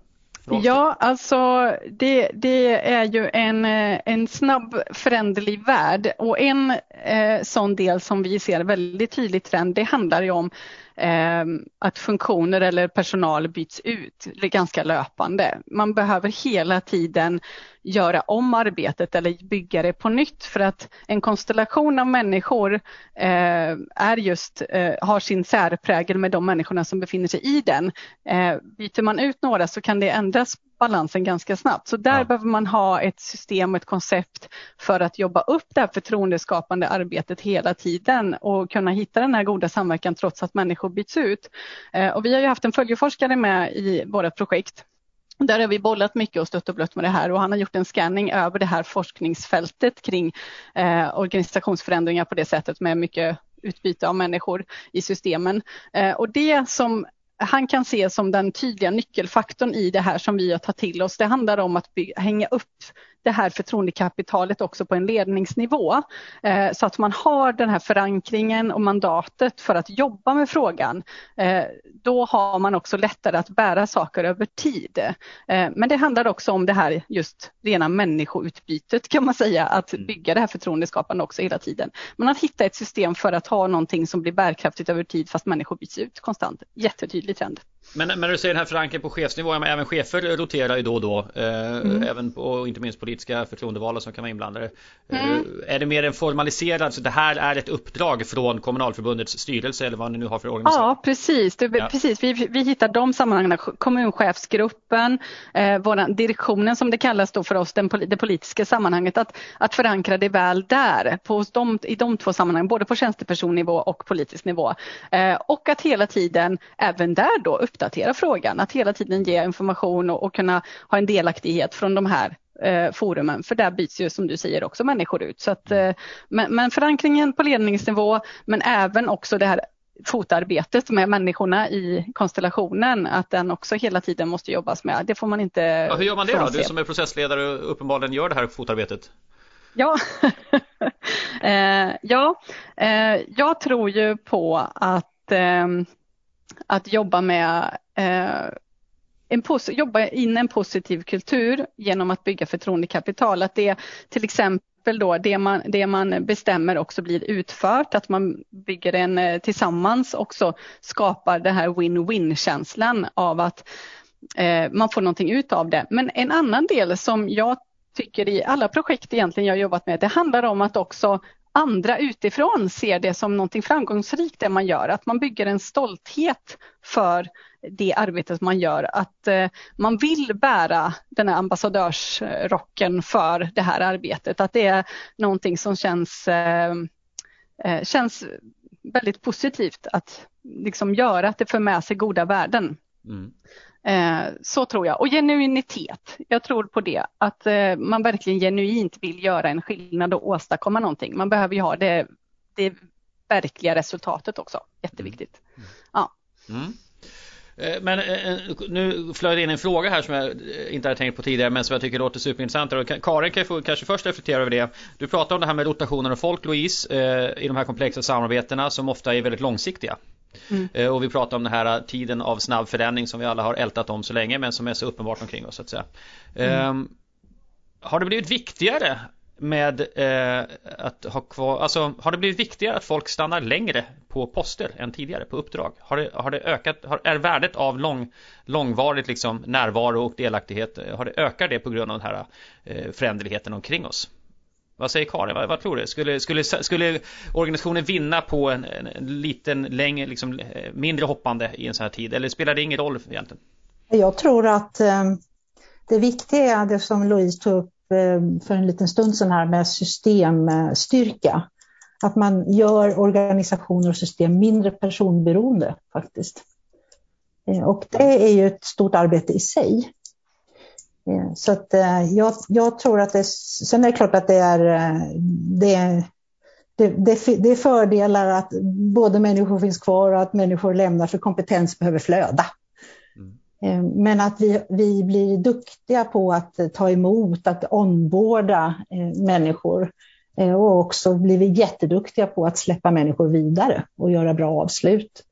Ja, alltså det, det, är ju en, eh, en snabb föränderlig värld. Och en eh, sån del som vi ser väldigt tydligt trend, det handlar ju om Ehm, att funktioner eller personal byts ut ganska löpande. Man behöver hela tiden göra om arbetet eller bygga det på nytt för att en konstellation av människor ehm, är just, eh, har sin särprägel med de människorna som befinner sig i den. Ehm, byter man ut några så kan det ändras balansen ganska snabbt. Så där ja. behöver man ha ett system och ett koncept för att jobba upp det här förtroendeskapande arbetet hela tiden och kunna hitta den här goda samverkan trots att människor byts ut. Eh, och vi har ju haft en följeforskare med i vårt projekt där har vi bollat mycket och stött och blött med det här och han har gjort en scanning över det här forskningsfältet kring eh, organisationsförändringar på det sättet med mycket utbyte av människor i systemen. Eh, och det som han kan se som den tydliga nyckelfaktorn i det här som vi har tagit till oss. Det handlar om att bygga, hänga upp det här förtroendekapitalet också på en ledningsnivå eh, så att man har den här förankringen och mandatet för att jobba med frågan. Eh, då har man också lättare att bära saker över tid. Eh, men det handlar också om det här just rena människoutbytet kan man säga, att mm. bygga det här förtroendeskapande också hela tiden. Men att hitta ett system för att ha någonting som blir bärkraftigt över tid fast människor byts ut konstant. Jättetydligt tydlig trend. Men, när du säger den här förankringen på chefsnivå, men även chefer roterar ju då och då. Mm. Även på, inte minst politiska förtroendevalda som kan vara inblandade. Eh, mm. Är det mer en formaliserad, så det här är ett uppdrag från kommunalförbundets styrelse eller vad ni nu har för organisation? Ja precis, det, ja. precis. Vi, vi hittar de sammanhangen, kommunchefsgruppen, eh, våran, direktionen som det kallas då för oss, den, det politiska sammanhanget, att, att förankra det väl där, på de, i de två sammanhangen, både på tjänstepersonnivå och politisk nivå. Eh, och att hela tiden även där då uppdatera frågan, att hela tiden ge information och, och kunna ha en delaktighet från de här eh, forumen, för där byts ju som du säger också människor ut. Så att, eh, men, men förankringen på ledningsnivå, men även också det här fotarbetet med människorna i konstellationen, att den också hela tiden måste jobbas med. Det får man inte ja, Hur gör man det då? Du som är processledare och uppenbarligen gör det här fotarbetet. Ja, eh, ja eh, jag tror ju på att eh, att jobba med eh, en jobba in en positiv kultur genom att bygga förtroendekapital. Att det till exempel då det man, det man bestämmer också blir utfört, att man bygger en eh, tillsammans också skapar den här win-win känslan av att eh, man får någonting ut av det. Men en annan del som jag tycker i alla projekt egentligen jag jobbat med, det handlar om att också andra utifrån ser det som någonting framgångsrikt det man gör, att man bygger en stolthet för det arbetet man gör, att eh, man vill bära den här ambassadörsrocken för det här arbetet, att det är någonting som känns, eh, eh, känns väldigt positivt att liksom göra, att det för med sig goda värden. Mm. Eh, så tror jag. Och genuinitet. Jag tror på det. Att eh, man verkligen genuint vill göra en skillnad och åstadkomma någonting. Man behöver ju ha det, det verkliga resultatet också. Jätteviktigt. Mm. Ja. Mm. Eh, men nu flög in en fråga här som jag inte hade tänkt på tidigare men som jag tycker låter superintressant. Karin kan få kanske först reflektera över det. Du pratar om det här med rotationen av folk Louise i de här komplexa samarbetena som ofta är väldigt långsiktiga. Mm. Eh, och vi pratar om den här tiden av snabb förändring som vi alla har ältat om så länge men som är så uppenbart omkring oss så att säga. Mm. Um, har det blivit viktigare med eh, att ha kvar, alltså har det blivit viktigare att folk stannar längre på poster än tidigare på uppdrag? Har det, har det ökat, har, är värdet av lång, långvarigt liksom närvaro och delaktighet, har det ökat det på grund av den här eh, föränderligheten omkring oss? Vad säger Karin? Vad, vad, tror du? Skulle, skulle, skulle organisationen vinna på en, en, en liten, längre, liksom, eh, mindre hoppande i en sån här tid? Eller spelar det ingen roll egentligen? Jag tror att eh, det viktiga är det som Louise tog upp eh, för en liten stund sedan här med systemstyrka. Att man gör organisationer och system mindre personberoende faktiskt. Eh, och det är ju ett stort arbete i sig. Eh, så att eh, jag, jag, tror att det, sen är det klart att det är, eh, det, det, det, det är fördelar att både människor finns kvar och att människor lämnar för kompetens behöver flöda. Mm. Men att vi, vi blir duktiga på att ta emot, att onboarda människor och också blir vi jätteduktiga på att släppa människor vidare och göra bra avslut.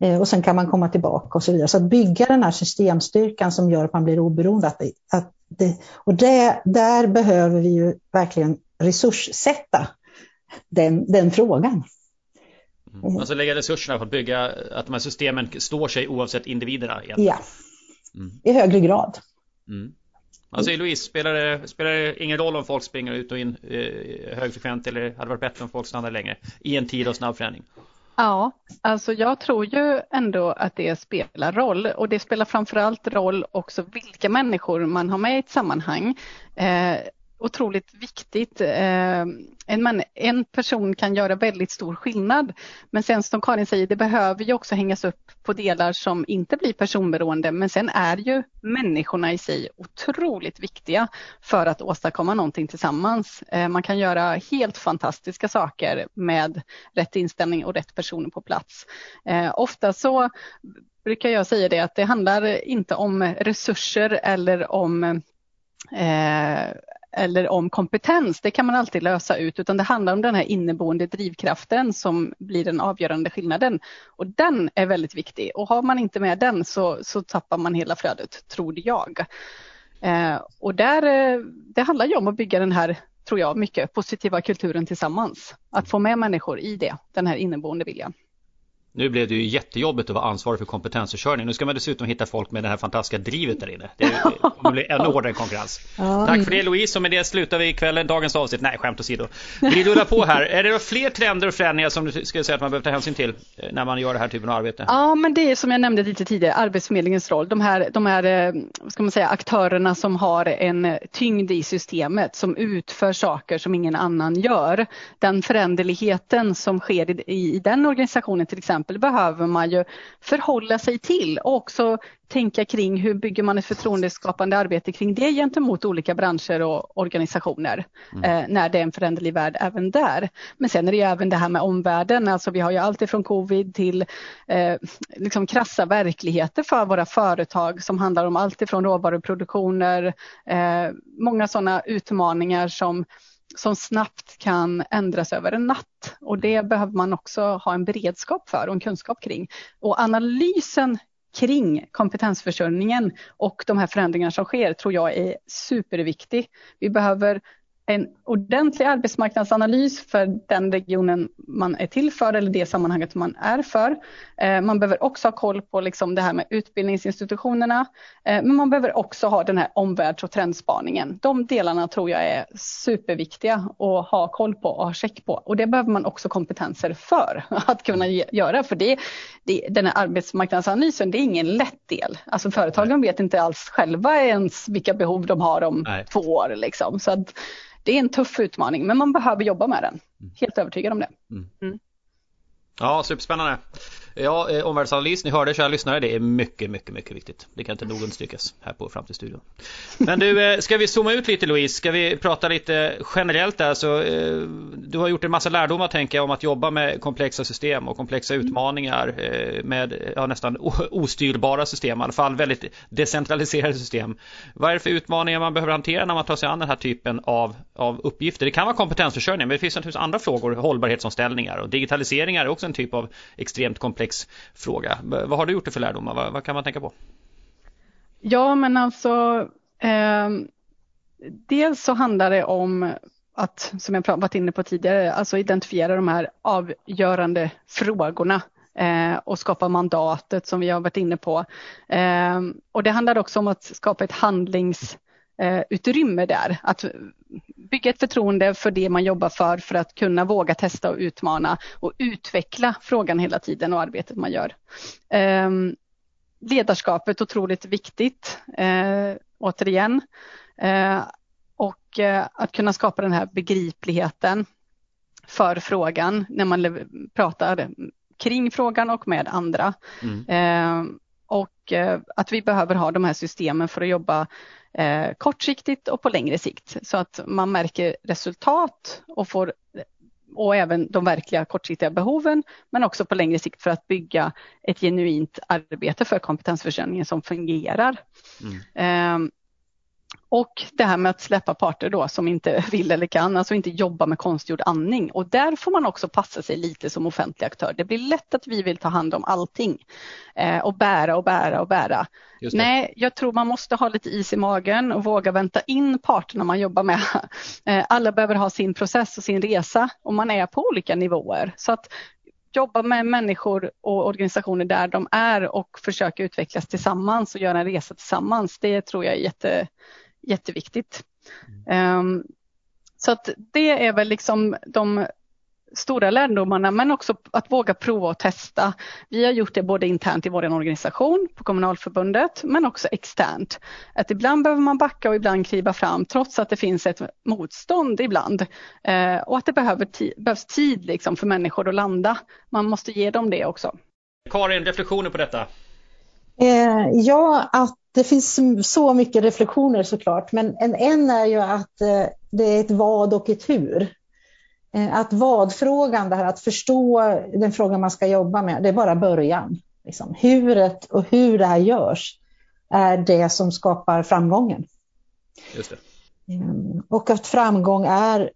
Eh, och sen kan man komma tillbaka och så vidare. Så att bygga den här systemstyrkan som gör att man blir oberoende. Att att det, och det, där behöver vi ju verkligen resurssätta den, den frågan. Mm. Alltså lägga resurserna på att bygga att de här systemen står sig oavsett individerna? Egentligen. Ja, mm. i högre grad. Mm. Alltså Louise, spelar det, spelar det ingen roll om folk springer ut och in eh, högfrekvent eller hade varit bättre om folk stannar längre i en tid av snabb förändring? Ja, alltså jag tror ju ändå att det spelar roll och det spelar framförallt roll också vilka människor man har med i ett sammanhang. Eh, otroligt viktigt. Eh, en, man, en person kan göra väldigt stor skillnad. Men sen som Karin säger, det behöver ju också hängas upp på delar som inte blir personberoende. Men sen är ju människorna i sig otroligt viktiga för att åstadkomma någonting tillsammans. Eh, man kan göra helt fantastiska saker med rätt inställning och rätt personer på plats. Eh, ofta så brukar jag säga det att det handlar inte om resurser eller om eh, eller om kompetens, det kan man alltid lösa ut, utan det handlar om den här inneboende drivkraften som blir den avgörande skillnaden. Och den är väldigt viktig och har man inte med den så, så tappar man hela flödet, tror jag. Eh, och där, eh, det handlar ju om att bygga den här, tror jag, mycket positiva kulturen tillsammans. Att få med människor i det, den här inneboende viljan. Nu blev det ju jättejobbigt att vara ansvarig för kompetensförsörjning. Nu ska man dessutom hitta folk med det här fantastiska drivet där inne. Det kommer bli ännu hårdare konkurrens. Ja. Tack för det Louise och med det slutar vi kvällen, dagens avsnitt. Nej, skämt åsido. Vi rullar på här. Är det fler trender och förändringar som du skulle säga att man behöver ta hänsyn till eh, när man gör det här typen av arbete? Ja, men det är som jag nämnde lite tidigare, Arbetsförmedlingens roll. De här, de här eh, ska man säga, aktörerna som har en tyngd i systemet, som utför saker som ingen annan gör. Den föränderligheten som sker i, i den organisationen till exempel behöver man ju förhålla sig till och också tänka kring hur bygger man ett förtroendeskapande arbete kring det gentemot olika branscher och organisationer mm. eh, när det är en föränderlig värld även där. Men sen är det ju även det här med omvärlden, alltså vi har ju allt ifrån covid till eh, liksom krassa verkligheter för våra företag som handlar om allt ifrån råvaruproduktioner, eh, många sådana utmaningar som som snabbt kan ändras över en natt och det behöver man också ha en beredskap för och en kunskap kring. Och analysen kring kompetensförsörjningen och de här förändringarna som sker tror jag är superviktig. Vi behöver en ordentlig arbetsmarknadsanalys för den regionen man är till för eller det sammanhanget man är för. Eh, man behöver också ha koll på liksom det här med utbildningsinstitutionerna, eh, men man behöver också ha den här omvärlds och trendspaningen. De delarna tror jag är superviktiga att ha koll på och ha check på och det behöver man också kompetenser för att kunna göra för det, det, den här arbetsmarknadsanalysen det är ingen lätt del. Alltså företagen vet inte alls själva ens vilka behov de har om Nej. två år. Liksom. Så att, det är en tuff utmaning men man behöver jobba med den. Mm. Helt övertygad om det. Mm. mm. Ja, superspännande. Ja, eh, omvärldsanalys, ni hörde kära lyssnare, det är mycket, mycket, mycket viktigt. Det kan inte nog understrykas här på Framtidsstudion. Men du, eh, ska vi zooma ut lite Louise? Ska vi prata lite generellt där? Så, eh, du har gjort en massa lärdomar tänker jag om att jobba med komplexa system och komplexa utmaningar eh, med ja, nästan ostyrbara system, i alla fall väldigt decentraliserade system. Vad är det för utmaningar man behöver hantera när man tar sig an den här typen av, av uppgifter? Det kan vara kompetensförsörjning, men det finns naturligtvis andra frågor, hållbarhetsomställningar och digitaliseringar är också en typ av extremt komplex komplex. Vad har du gjort för lärdomar? Vad, vad kan man tänka på? Ja, men alltså eh, dels så handlar det om att, som jag varit inne på tidigare, alltså identifiera de här avgörande frågorna eh, och skapa mandatet som vi har varit inne på. Eh, och det handlar också om att skapa ett handlingsutrymme eh, där. Att bygga ett förtroende för det man jobbar för för att kunna våga testa och utmana och utveckla frågan hela tiden och arbetet man gör. Eh, ledarskapet otroligt viktigt, eh, återigen. Eh, och eh, att kunna skapa den här begripligheten för frågan när man pratar kring frågan och med andra. Mm. Ehm, och eh, att vi behöver ha de här systemen för att jobba eh, kortsiktigt och på längre sikt så att man märker resultat och får och även de verkliga kortsiktiga behoven men också på längre sikt för att bygga ett genuint arbete för kompetensförsörjningen som fungerar. Mm. Och det här med att släppa parter då som inte vill eller kan, alltså inte jobba med konstgjord andning. Och där får man också passa sig lite som offentlig aktör. Det blir lätt att vi vill ta hand om allting eh, och bära och bära och bära. Nej, jag tror man måste ha lite is i magen och våga vänta in parterna man jobbar med. Eh, alla behöver ha sin process och sin resa och man är på olika nivåer. Så att jobba med människor och organisationer där de är och försöka utvecklas tillsammans och göra en resa tillsammans. Det tror jag är jätte, jätteviktigt. Mm. Um, så att det är väl liksom de stora lärdomarna men också att våga prova och testa. Vi har gjort det både internt i vår organisation på kommunalförbundet men också externt. Att ibland behöver man backa och ibland kliva fram trots att det finns ett motstånd ibland eh, och att det behöver behövs tid liksom för människor att landa. Man måste ge dem det också. Karin, reflektioner på detta? Eh, ja, att det finns så mycket reflektioner såklart, men en, en är ju att eh, det är ett vad och ett hur. Eh, att vad-frågan, det här att förstå den frågan man ska jobba med, det är bara början. Liksom. Huret och hur det här görs är det som skapar framgången. Just det. Och att framgång är,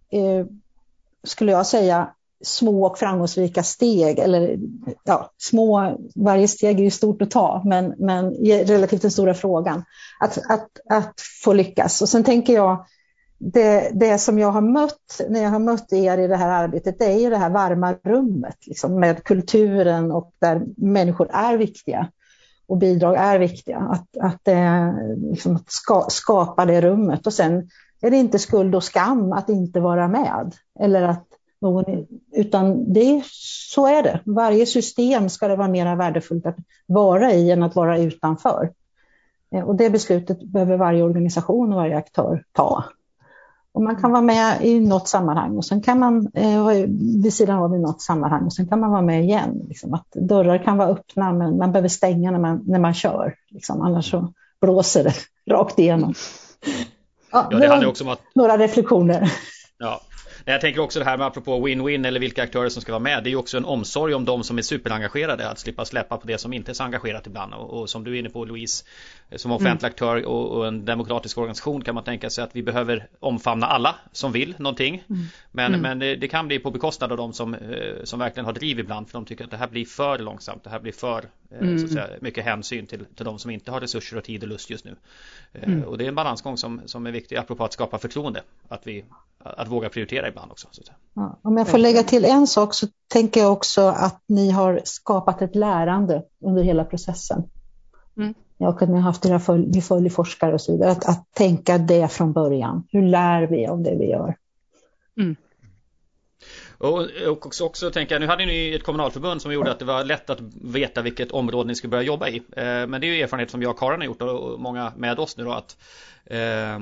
skulle jag säga, små och framgångsrika steg, eller ja, små, varje steg är ju stort att ta, men, men relativt den stora frågan, att, att, att få lyckas. Och sen tänker jag, det, det som jag har mött när jag har mött er i det här arbetet, det är ju det här varma rummet liksom, med kulturen och där människor är viktiga och bidrag är viktiga. Att, att, liksom, att ska, skapa det rummet och sen är det inte skuld och skam att inte vara med. Eller att någon, utan det, så är det. Varje system ska det vara mer värdefullt att vara i än att vara utanför. Eh, och det beslutet behöver varje organisation och varje aktör ta. Och man kan vara med i något sammanhang och sen kan man eh, vid sidan av i något sammanhang och sen kan man vara med igen. Liksom. Att dörrar kan vara öppna men man behöver stänga när man, när man kör. Liksom. Annars så blåser det rakt igenom. Ja, ja det handlar också om att... Några reflektioner. Ja, jag tänker också det här med apropå win-win eller vilka aktörer som ska vara med. Det är ju också en omsorg om de som är superengagerade. Att slippa släppa på det som inte är så engagerat ibland. Och, och som du är inne på Louise, som offentlig mm. aktör och, och, en demokratisk organisation kan man tänka sig att vi behöver omfamna alla som vill någonting. Mm. Men, mm. men det, det, kan bli på bekostnad av de som, eh, som verkligen har driv ibland. För de tycker att det här blir för långsamt. Det här blir för eh, så att mm. säga, mycket hänsyn till, till de som inte har resurser och tid och lust just nu. Eh, mm. Och det är en balansgång som, som är viktig apropå att skapa förtroende. Att vi att våga prioritera ibland också. Ja, om jag får lägga till en sak så tänker jag också att ni har skapat ett lärande under hela processen. Och att ni har haft era följ, ni följer forskare och så vidare. Att, att tänka det från början. Hur lär vi av det vi gör? Mm. Och, och också, också tänka, nu hade ni ett kommunalförbund som gjorde att det var lätt att veta vilket område ni skulle börja jobba i. Eh, men det är ju erfarenhet som jag och Karin har gjort och många med oss nu då att eh,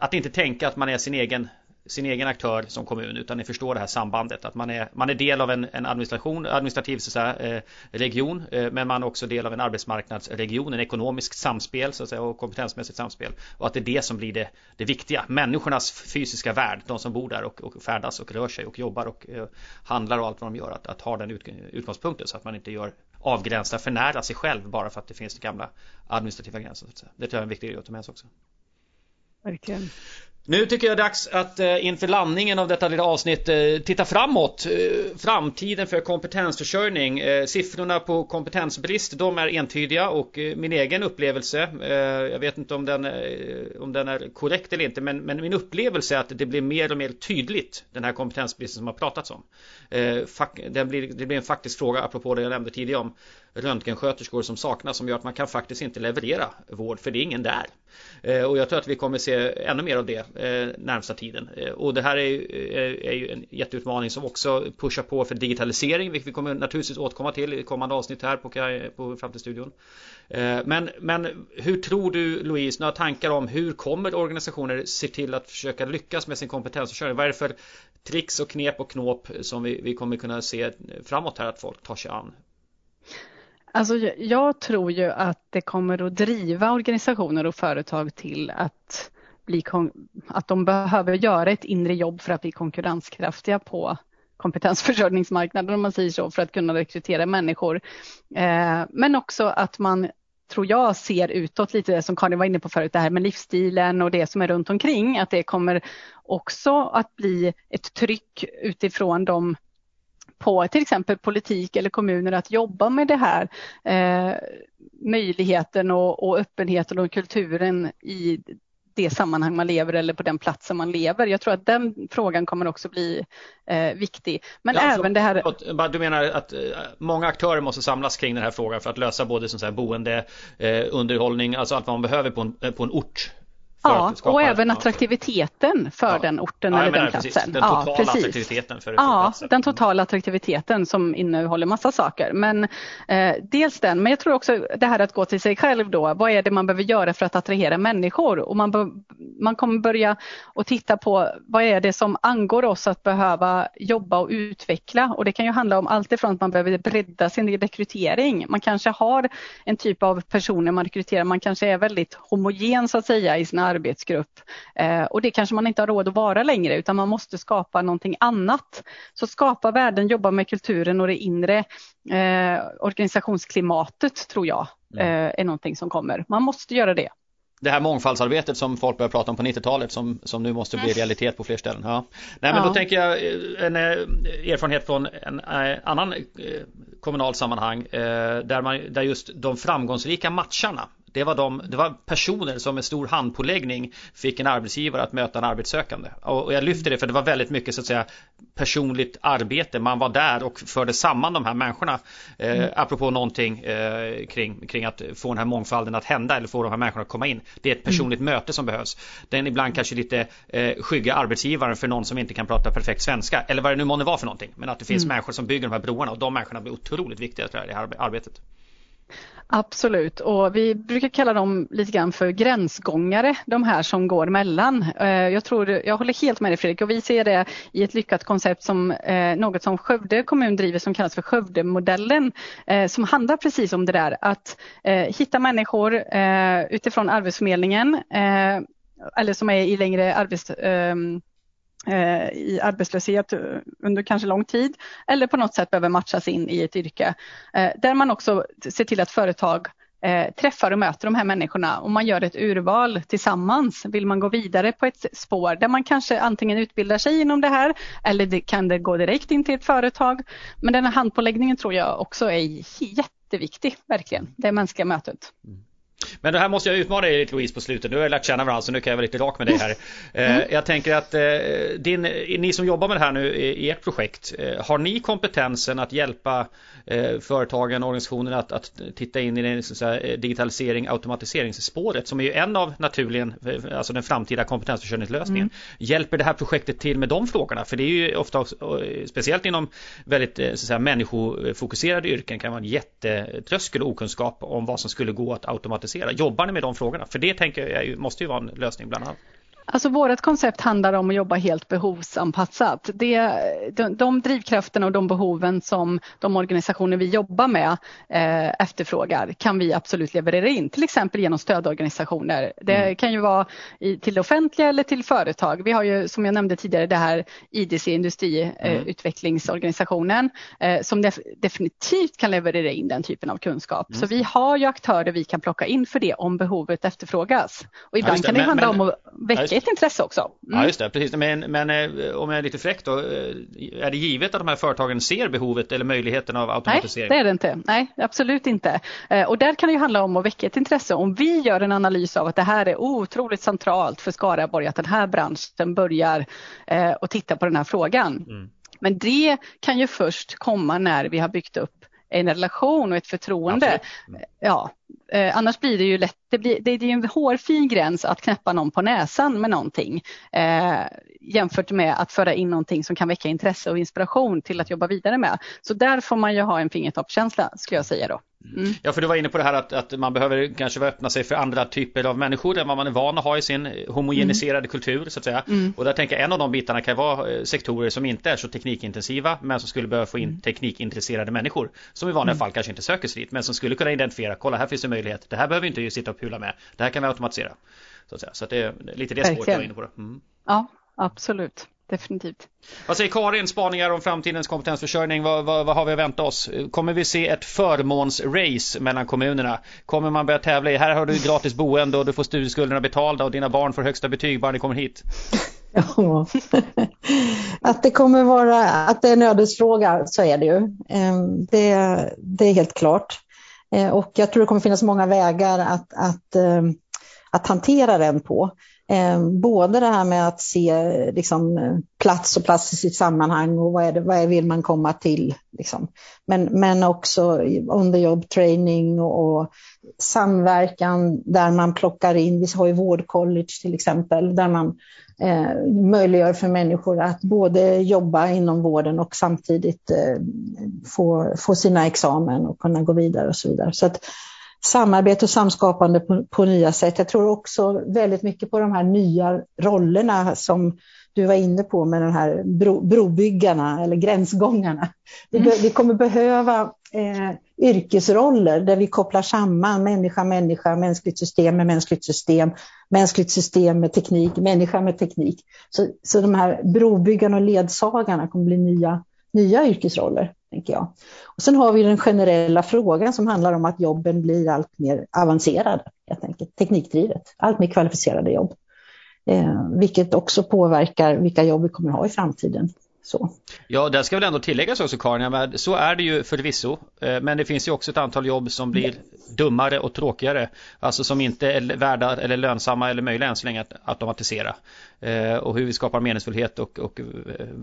Att inte tänka att man är sin egen sin egen aktör som kommun utan ni förstår det här sambandet att man är, man är del av en, en administration, administrativ så säga, eh, region eh, men man är också del av en arbetsmarknadsregion, en ekonomisk samspel så att säga, och kompetensmässigt samspel och att det är det som blir det, det viktiga, människornas fysiska värld, de som bor där och, och färdas och rör sig och jobbar och eh, handlar och allt vad de gör, att, att ha den ut, utgångspunkten så att man inte gör avgränsa för nära sig själv bara för att det finns gamla administrativa gränser. Det tror jag är en viktig grej att ta med sig också. Verkligen. Nu tycker jag det är dags att eh, inför landningen av detta lilla avsnitt eh, titta framåt. Eh, framtiden för kompetensförsörjning. Eh, siffrorna på kompetensbrist de är entydiga och eh, min egen upplevelse, eh, jag vet inte om den, om den är korrekt eller inte, men, men min upplevelse är att det blir mer och mer tydligt den här kompetensbristen som har pratats om. Det blir, det blir en faktisk fråga apropå det jag nämnde tidigare om röntgensköterskor som saknas som gör att man kan faktiskt inte leverera vård för det är ingen där. Eh, och jag tror att vi kommer se ännu mer av det eh, närmsta tiden. Eh, och det här är ju, är ju en jätteutmaning som också pushar på för digitalisering vilket vi kommer naturligtvis återkomma till i kommande avsnitt här på, på Framtidsstudion. Men, men hur tror du Louise, några tankar om hur kommer organisationer se till att försöka lyckas med sin kompetensförsörjning? Vad är det för tricks och knep och knåp som vi, vi kommer kunna se framåt här att folk tar sig an? Alltså, jag tror ju att det kommer att driva organisationer och företag till att, bli att de behöver göra ett inre jobb för att bli konkurrenskraftiga på kompetensförsörjningsmarknaden om man säger så för att kunna rekrytera människor. Eh, men också att man tror jag ser utåt lite det som Karin var inne på förut, det här med livsstilen och det som är runt omkring, att det kommer också att bli ett tryck utifrån de på till exempel politik eller kommuner att jobba med det här eh, möjligheten och, och öppenheten och kulturen i det sammanhang man lever eller på den platsen man lever. Jag tror att den frågan kommer också bli eh, viktig. Men ja, även så, det här... Du menar att eh, många aktörer måste samlas kring den här frågan för att lösa både som så här, boende, eh, underhållning, alltså allt vad man behöver på en, eh, på en ort Ja, och även attraktiviteten för ja. den orten ja, eller den platsen. Precis. Den totala ja, attraktiviteten för, Ja, platsen. den totala attraktiviteten som innehåller massa saker. Men eh, dels den, men jag tror också det här att gå till sig själv då. Vad är det man behöver göra för att attrahera människor? Och man, man kommer börja och titta på vad är det som angår oss att behöva jobba och utveckla? Och det kan ju handla om allt ifrån att man behöver bredda sin rekrytering. Man kanske har en typ av personer man rekryterar, man kanske är väldigt homogen så att säga i sina arbetsgrupp. Eh, och det kanske man inte har råd att vara längre utan man måste skapa någonting annat. Så skapa värden, jobba med kulturen och det inre eh, organisationsklimatet tror jag mm. eh, är någonting som kommer. Man måste göra det det här mångfaldsarbetet som folk började prata om på 90-talet som, som nu måste bli realitet på fler ställen. Ja. Nej men ja. då tänker jag en erfarenhet från en annan kommunal sammanhang där, man, där just de framgångsrika matcharna det var, de, det var personer som med stor handpåläggning fick en arbetsgivare att möta en arbetssökande. Och jag lyfter det för det var väldigt mycket så att säga personligt arbete. Man var där och förde samman de här människorna. Eh, mm. apropå någonting eh, kring, kring att få den här mångfalden att hända eller få de här människorna att komma in. Det är ett personligt mm. möte som behövs. Den ibland kanske lite eh, skygga arbetsgivaren för någon som inte kan prata perfekt svenska eller vad det nu månde vara för någonting. Men att det finns mm. människor som bygger de här broarna och de människorna blir otroligt viktiga tror jag, i det här arbetet. Absolut och vi brukar kalla dem lite grann för gränsgångare, de här som går mellan. Eh, jag, tror, jag håller helt med dig Fredrik och vi ser det i ett lyckat koncept som eh, något som Skövde kommun driver som kallas för Skövdemodellen eh, som handlar precis om det där att hitta människor utifrån Arbetsförmedlingen eller som är i längre arbets ehm, Eh, i arbetslöshet eh, under kanske lång tid eller på något sätt behöver matchas in i ett yrke. Eh, där man också ser till att företag eh, träffar och möter de här människorna och man gör ett urval tillsammans. Vill man gå vidare på ett spår där man kanske antingen utbildar sig inom det här eller det, kan det gå direkt in till ett företag. Men den här handpåläggningen tror jag också är jätteviktig, verkligen, det mänskliga mötet. Mm. Men det här måste jag utmana dig lite Louise på slutet. Nu har jag lärt känna varandra så nu kan jag vara lite rak med dig här. Eh, mm. Jag tänker att eh, din, ni som jobbar med det här nu i ert projekt. Eh, har ni kompetensen att hjälpa företagen och organisationer att, att titta in i den säga, digitalisering automatiseringsspåret som är ju en av naturligen alltså den framtida kompetensförsörjningslösningen. Mm. Hjälper det här projektet till med de frågorna? För det är ju ofta speciellt inom väldigt så att säga, människofokuserade yrken kan vara en jättetröskel och okunskap om vad som skulle gå att automatisera diskutera? Jobbar ni med de frågorna? För det tänker jag måste ju vara en lösning bland annat. Alltså vårt koncept handlar om att jobba helt behovsanpassat. Det, de, de drivkrafterna och de behoven som de organisationer vi jobbar med eh, efterfrågar kan vi absolut leverera in, till exempel genom stödorganisationer. Det mm. kan ju vara i, till det offentliga eller till företag. Vi har ju som jag nämnde tidigare det här IDC, industriutvecklingsorganisationen, mm. eh, som def, definitivt kan leverera in den typen av kunskap. Mm. Så vi har ju aktörer vi kan plocka in för det om behovet efterfrågas. Och ibland ja, det. kan det men, handla men, om att väcka ett intresse också. Mm. Ja just det, precis. Men, men eh, om jag är lite fräck då, eh, är det givet att de här företagen ser behovet eller möjligheten av automatisering? Nej, det är det inte. Nej, absolut inte. Eh, och där kan det ju handla om att väcka ett intresse. Om vi gör en analys av att det här är otroligt centralt för Skaraborg, att den här branschen börjar och titta på den här frågan. Mm. Men det kan ju först komma när vi har byggt upp en relation och ett förtroende. Mm. Ja, eh, annars blir det ju lätt, det, blir, det, är en hårfin gräns att knäppa någon på näsan med någonting eh, jämfört med att föra in någonting som kan väcka intresse och inspiration till att jobba vidare med. Så där får man ju ha en fingertoppskänsla skulle jag säga då. Mm. Ja, för du var inne på det här att, att man behöver kanske öppna sig för andra typer av människor än vad man är van att ha i sin homogeniserade mm. kultur så att säga. Mm. Och där tänker jag en av de bitarna kan vara eh, sektorer som inte är så teknikintensiva men som skulle behöva få in mm. teknikintresserade människor som i vanliga mm. fall kanske inte söker sig dit men som skulle kunna identifiera, kolla här finns det möjlighet, det här behöver vi inte sitta och pula med, det här kan vi automatisera. Så att, säga. Så att det är lite det spåret jag var inne på. Mm. Ja, absolut definitivt. Vad säger Karin, spaningar om framtidens kompetensförsörjning? Vad, vad, vad, har vi att vänta oss? Kommer vi se ett förmånsrace mellan kommunerna? Kommer man börja tävla i, här har du gratis boende och du får studieskulderna betalda och dina barn får högsta betyg bara ni kommer hit? Ja, att det kommer vara, att det är en ödesfråga, så är det ju. Ehm, det, det är helt klart. Eh, och jag tror det kommer finnas många vägar att, att, eh, att hantera den på. Eh, både det här med att se liksom, plats och plats i sitt sammanhang och vad, är det, vad vill man komma till. Liksom. Men, men också on the job training och, och, samverkan där man plockar in, vi har ju vårdcollege till exempel, där man eh, möjliggör för människor att både jobba inom vården och samtidigt eh, få, få sina examen och kunna gå vidare och så vidare. Så att, samarbete och samskapande på, på, nya sätt. Jag tror också väldigt mycket på de här nya rollerna som du var inne på med de här bro, brobyggarna eller gränsgångarna. Mm. Vi, vi, kommer behöva eh, yrkesroller där vi kopplar samman människa, människa, mänskligt system med mänskligt system, mänskligt system med teknik, människa med teknik. Så, så de här brobyggarna och ledsagarna kommer bli nya, nya yrkesroller tänker jag. Och sen har vi den generella frågan som handlar om att jobben blir allt mer avancerade, helt enkelt, teknikdrivet, allt mer kvalificerade jobb. Eh, vilket också påverkar vilka jobb vi kommer ha i framtiden. Så. Ja, det ska väl ändå tilläggas också Karin, så är det ju förvisso. Eh, men det finns ju också ett antal jobb som blir dummare och tråkigare. Alltså som inte är värda eller lönsamma eller möjliga än så länge att automatisera. Eh, och hur vi skapar meningsfullhet och, och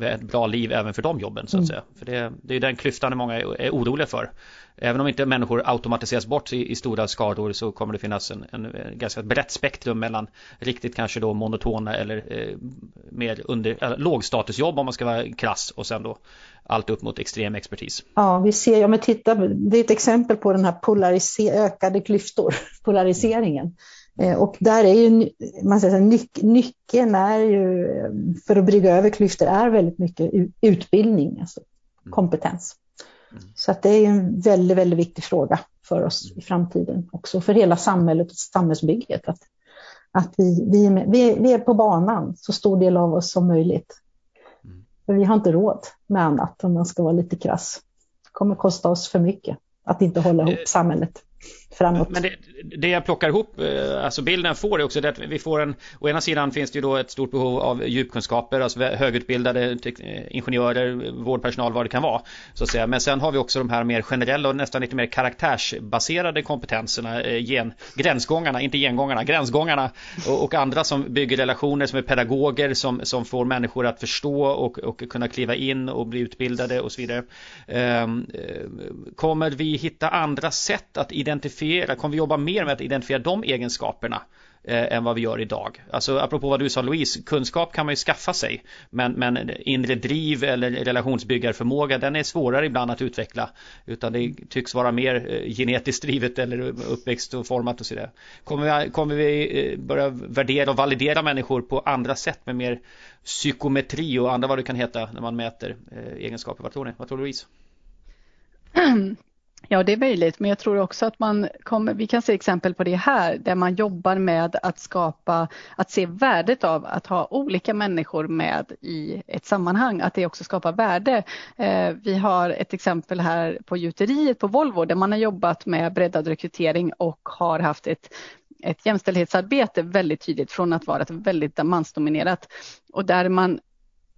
ett bra liv även för de jobben så att mm. säga. För det, det är den klyftan många är oroliga för. Även om inte människor automatiseras bort i, i stora skador så kommer det finnas en, en, en, ganska brett spektrum mellan riktigt kanske då monotona eller eh, mer under, äh, lågstatusjobb om man ska vara krass och sen då allt upp mot extrem expertis. Ja, vi ser, ja men titta, det är ett exempel på den här ökade klyftor, polariseringen. Eh, och där är ju, man säger nyc nyckeln är ju, för att brygga över klyftor, är väldigt mycket utbildning, alltså mm. kompetens. Mm. Så att det är en väldigt, väldigt viktig fråga för oss i framtiden, också för hela samhället och samhällsbygget. Att, att vi, vi, är med, vi, är, vi är på banan, så stor del av oss som möjligt. Mm. För vi har inte råd med annat om man ska vara lite krass. Det kommer kosta oss för mycket att inte hålla ihop eh, samhället framåt. Men det, det jag plockar ihop, eh, alltså bilden får är också det att vi får en, å ena sidan finns det ju då ett stort behov av djupkunskaper, alltså högutbildade ingenjörer, vårdpersonal, vad det kan vara. Så att säga. Men sen har vi också de här mer generella och nästan lite mer karaktärsbaserade kompetenserna, eh, gen, gränsgångarna, inte gengångarna, gränsgångarna och, och, andra som bygger relationer, som är pedagoger, som, som får människor att förstå och, och kunna kliva in och bli utbildade och så vidare. Um, kommer vi hitta andra sätt att identifiera, kommer vi jobba mer med att identifiera de egenskaperna eh, än vad vi gör idag. Alltså apropå vad du sa Louise, kunskap kan man ju skaffa sig men, men inre driv eller relationsbyggarförmåga den är svårare ibland att utveckla utan det tycks vara mer eh, genetiskt drivet eller uppväxt och format och sådär. Kommer vi, kommer vi eh, börja värdera och validera människor på andra sätt med mer psykometri och andra vad det kan heta när man mäter eh, egenskaper? Vad tror ni? Vad tror Louise? Ja, det är möjligt, men jag tror också att man kommer, vi kan se exempel på det här, där man jobbar med att skapa, att se värdet av att ha olika människor med i ett sammanhang, att det också skapar värde. Eh, vi har ett exempel här på gjuteriet på Volvo där man har jobbat med breddad rekrytering och har haft ett ett jämställdhetsarbete väldigt tydligt från att vara ett väldigt mansdominerat och där man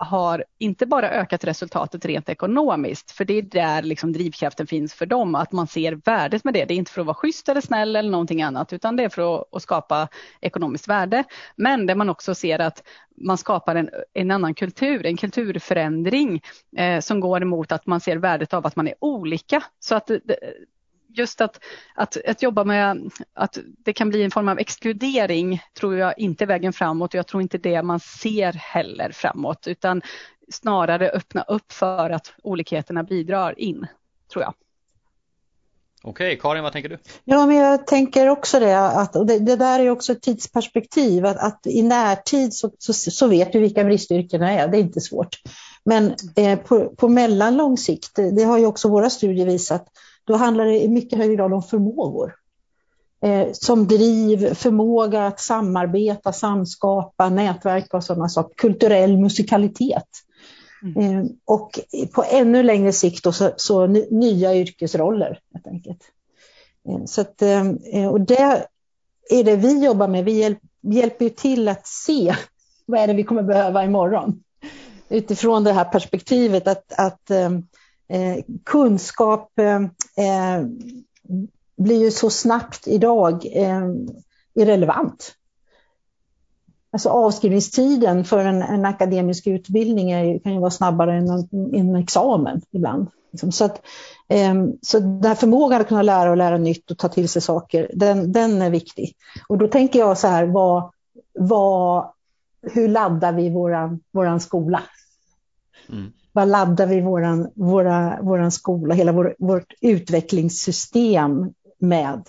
har inte bara ökat resultatet rent ekonomiskt, för det är där liksom drivkraften finns för dem, att man ser värdet med det. Det är inte för att vara schysst eller snäll eller någonting annat, utan det är för att, att skapa ekonomiskt värde. Men där man också ser att man skapar en, en annan kultur, en kulturförändring eh, som går emot att man ser värdet av att man är olika. Så att just att, att, att jobba med att det kan bli en form av exkludering tror jag inte är vägen framåt. Jag tror inte det man ser heller framåt utan snarare öppna upp för att olikheterna bidrar in, tror jag. Okej, Karin, vad tänker du? Ja, men jag tänker också det, att, och det, det där är också ett tidsperspektiv, att, att i närtid så, så, så, vet du vilka bristyrkena är, det är inte svårt. Men eh, på, på mellanlång sikt, det har ju också våra studier visat, då handlar det i mycket högre grad om förmågor. Eh, som driv, förmåga att samarbeta, samskapa, nätverka och sådana saker. Kulturell musikalitet. Mm. Eh, och på ännu längre sikt då, så, så nya yrkesroller helt enkelt. Eh, så att, eh, och det är det vi jobbar med. Vi, hjälp, hjälper till att se vad är det vi kommer behöva imorgon. Utifrån det här perspektivet att, att eh, kunskap eh, eh, blir ju så snabbt idag eh, irrelevant. Alltså avskrivningstiden för en, en akademisk utbildning är, kan ju vara snabbare än en, en examen ibland. Liksom. Så, att, eh, så den här förmågan att kunna lära och lära nytt och ta till sig saker, den, den är viktig. Och då tänker jag så här, vad, vad, hur laddar vi våran, våran skola? Mm vad laddar vi våran, våra, våran skola, hela vår, vårt utvecklingssystem med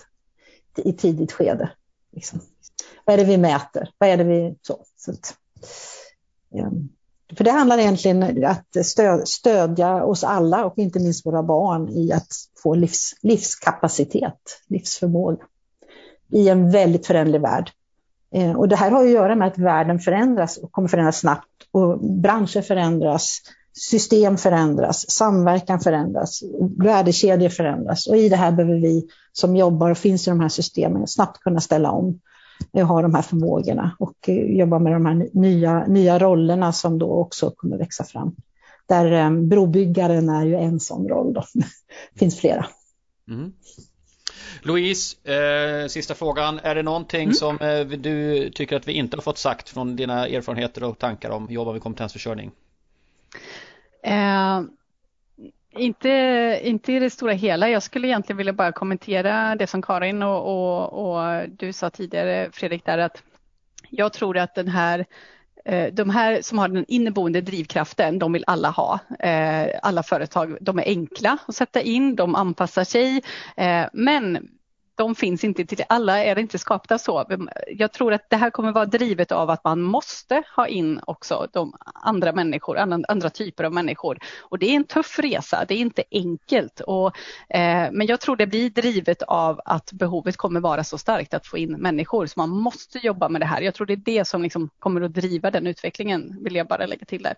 i tidigt skede? Liksom. Vad är det vi mäter? Vad är det vi... Så, så att, ja. För det handlar egentligen om att stöd, stödja oss alla och inte minst våra barn i att få livs, livskapacitet, livsförmåga i en väldigt föränderlig värld. Eh, och det här har att göra med att världen förändras och kommer förändras snabbt och branscher förändras system förändras, samverkan förändras, värdekedjor förändras och i det här behöver vi som jobbar och finns i de här systemen snabbt kunna ställa om och ha de här förmågorna och eh, jobba med de här nya, nya rollerna som då också kommer växa fram. där eh, brobyggaren är ju en sån roll. Då. Det finns flera. Mm. Louise, eh, sista frågan. Är det någonting mm. som eh, du tycker att vi inte har fått sagt från dina erfarenheter och tankar om jobba med kompetensförsörjning? Eh, inte, inte i det stora hela. Jag skulle egentligen vilja bara kommentera det som Karin och, och, och du sa tidigare Fredrik där att jag tror att den här eh, de här som har den inneboende drivkraften, de vill alla ha. Eh, alla företag, de är enkla att sätta in, de anpassar sig. Eh, men de finns inte till alla är inte skapta så. Jag tror att det här kommer vara drivet av att man måste ha in också de andra människor, andra, typer av människor. Och det är en tuff resa, det är inte enkelt. Och, eh, men jag tror det blir drivet av att behovet kommer vara så starkt att få in människor, så man måste jobba med det här. Jag tror det är det som liksom kommer att driva den utvecklingen, vill jag bara lägga till där.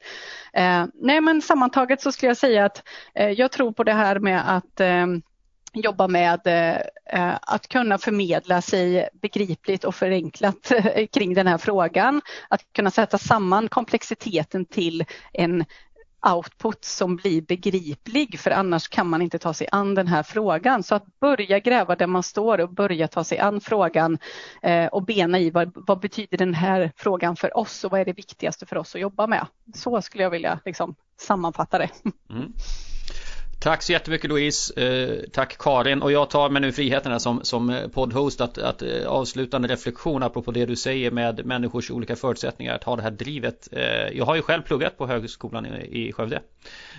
Eh, nej men sammantaget så skulle jag säga att eh, jag tror på det här med att eh, jobba med eh, eh, att kunna förmedla sig begripligt och förenklat eh, kring den här frågan. Att kunna sätta samman komplexiteten till en output som blir begriplig för annars kan man inte ta sig an den här frågan. Så att börja gräva där man står och börja ta sig an frågan eh, och bena i vad, vad, betyder den här frågan för oss och vad är det viktigaste för oss att jobba med. Så skulle jag vilja liksom, sammanfatta det. Mm. Tack så jättemycket Louise. Eh, tack Karin. Och jag tar mig nu friheten här som, som eh, poddhost att, att eh, avslutande reflektion apropå det du säger med människors olika förutsättningar att ha det här drivet. Eh, jag har ju själv pluggat på högskolan i, i Skövde.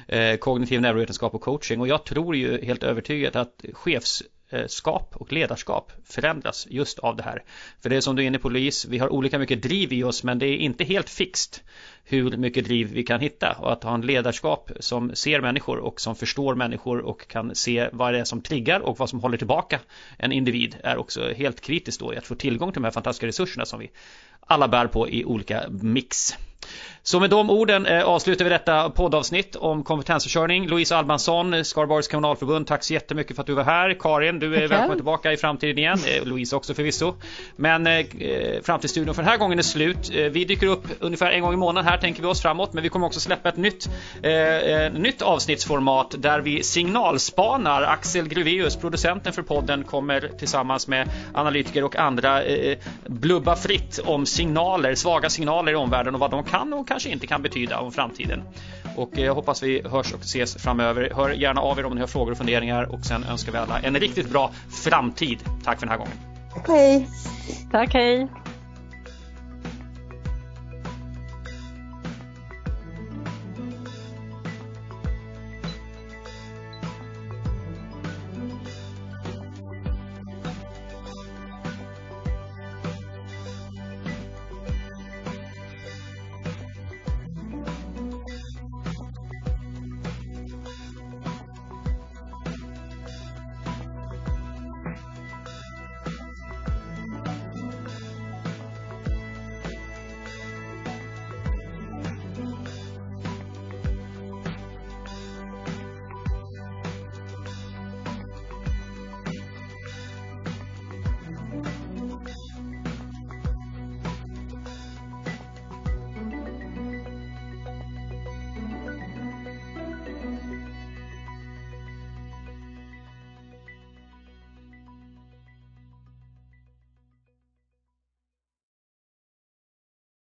Eh, kognitiv neurovetenskap och coaching och jag tror ju helt övertygat att chefs Eh, skap och ledarskap förändras just av det här. För det är som du är inne på Louise, vi har olika mycket driv i oss men det är inte helt fixt hur mycket driv vi kan hitta och att ha en ledarskap som ser människor och som förstår människor och kan se vad det är som triggar och vad som håller tillbaka en individ är också helt kritiskt då i att få tillgång till de här fantastiska resurserna som vi alla bär på i olika mix. Så med de orden eh, avslutar vi detta poddavsnitt om kompetensförsörjning. Louise Albansson, Skaraborgs kommunalförbund, tack så jättemycket för att du var här. Karin, du är okay. välkommen tillbaka i framtiden igen. Eh, Louise också förvisso. Men eh, Framtidsstudion för den här gången är slut. Eh, vi dyker upp ungefär en gång i månaden här tänker vi oss framåt. Men vi kommer också släppa ett nytt, eh, nytt avsnittsformat där vi signalspanar. Axel Gruveus, producenten för podden, kommer tillsammans med analytiker och andra eh, blubba fritt om signaler, svaga signaler i omvärlden och vad de kan och kanske inte kan betyda om framtiden. Och jag hoppas vi hörs och ses framöver. Hör gärna av er om ni har frågor och funderingar och sen önskar vi alla en riktigt bra framtid. Tack för den här gången. Hej. Tack, hej.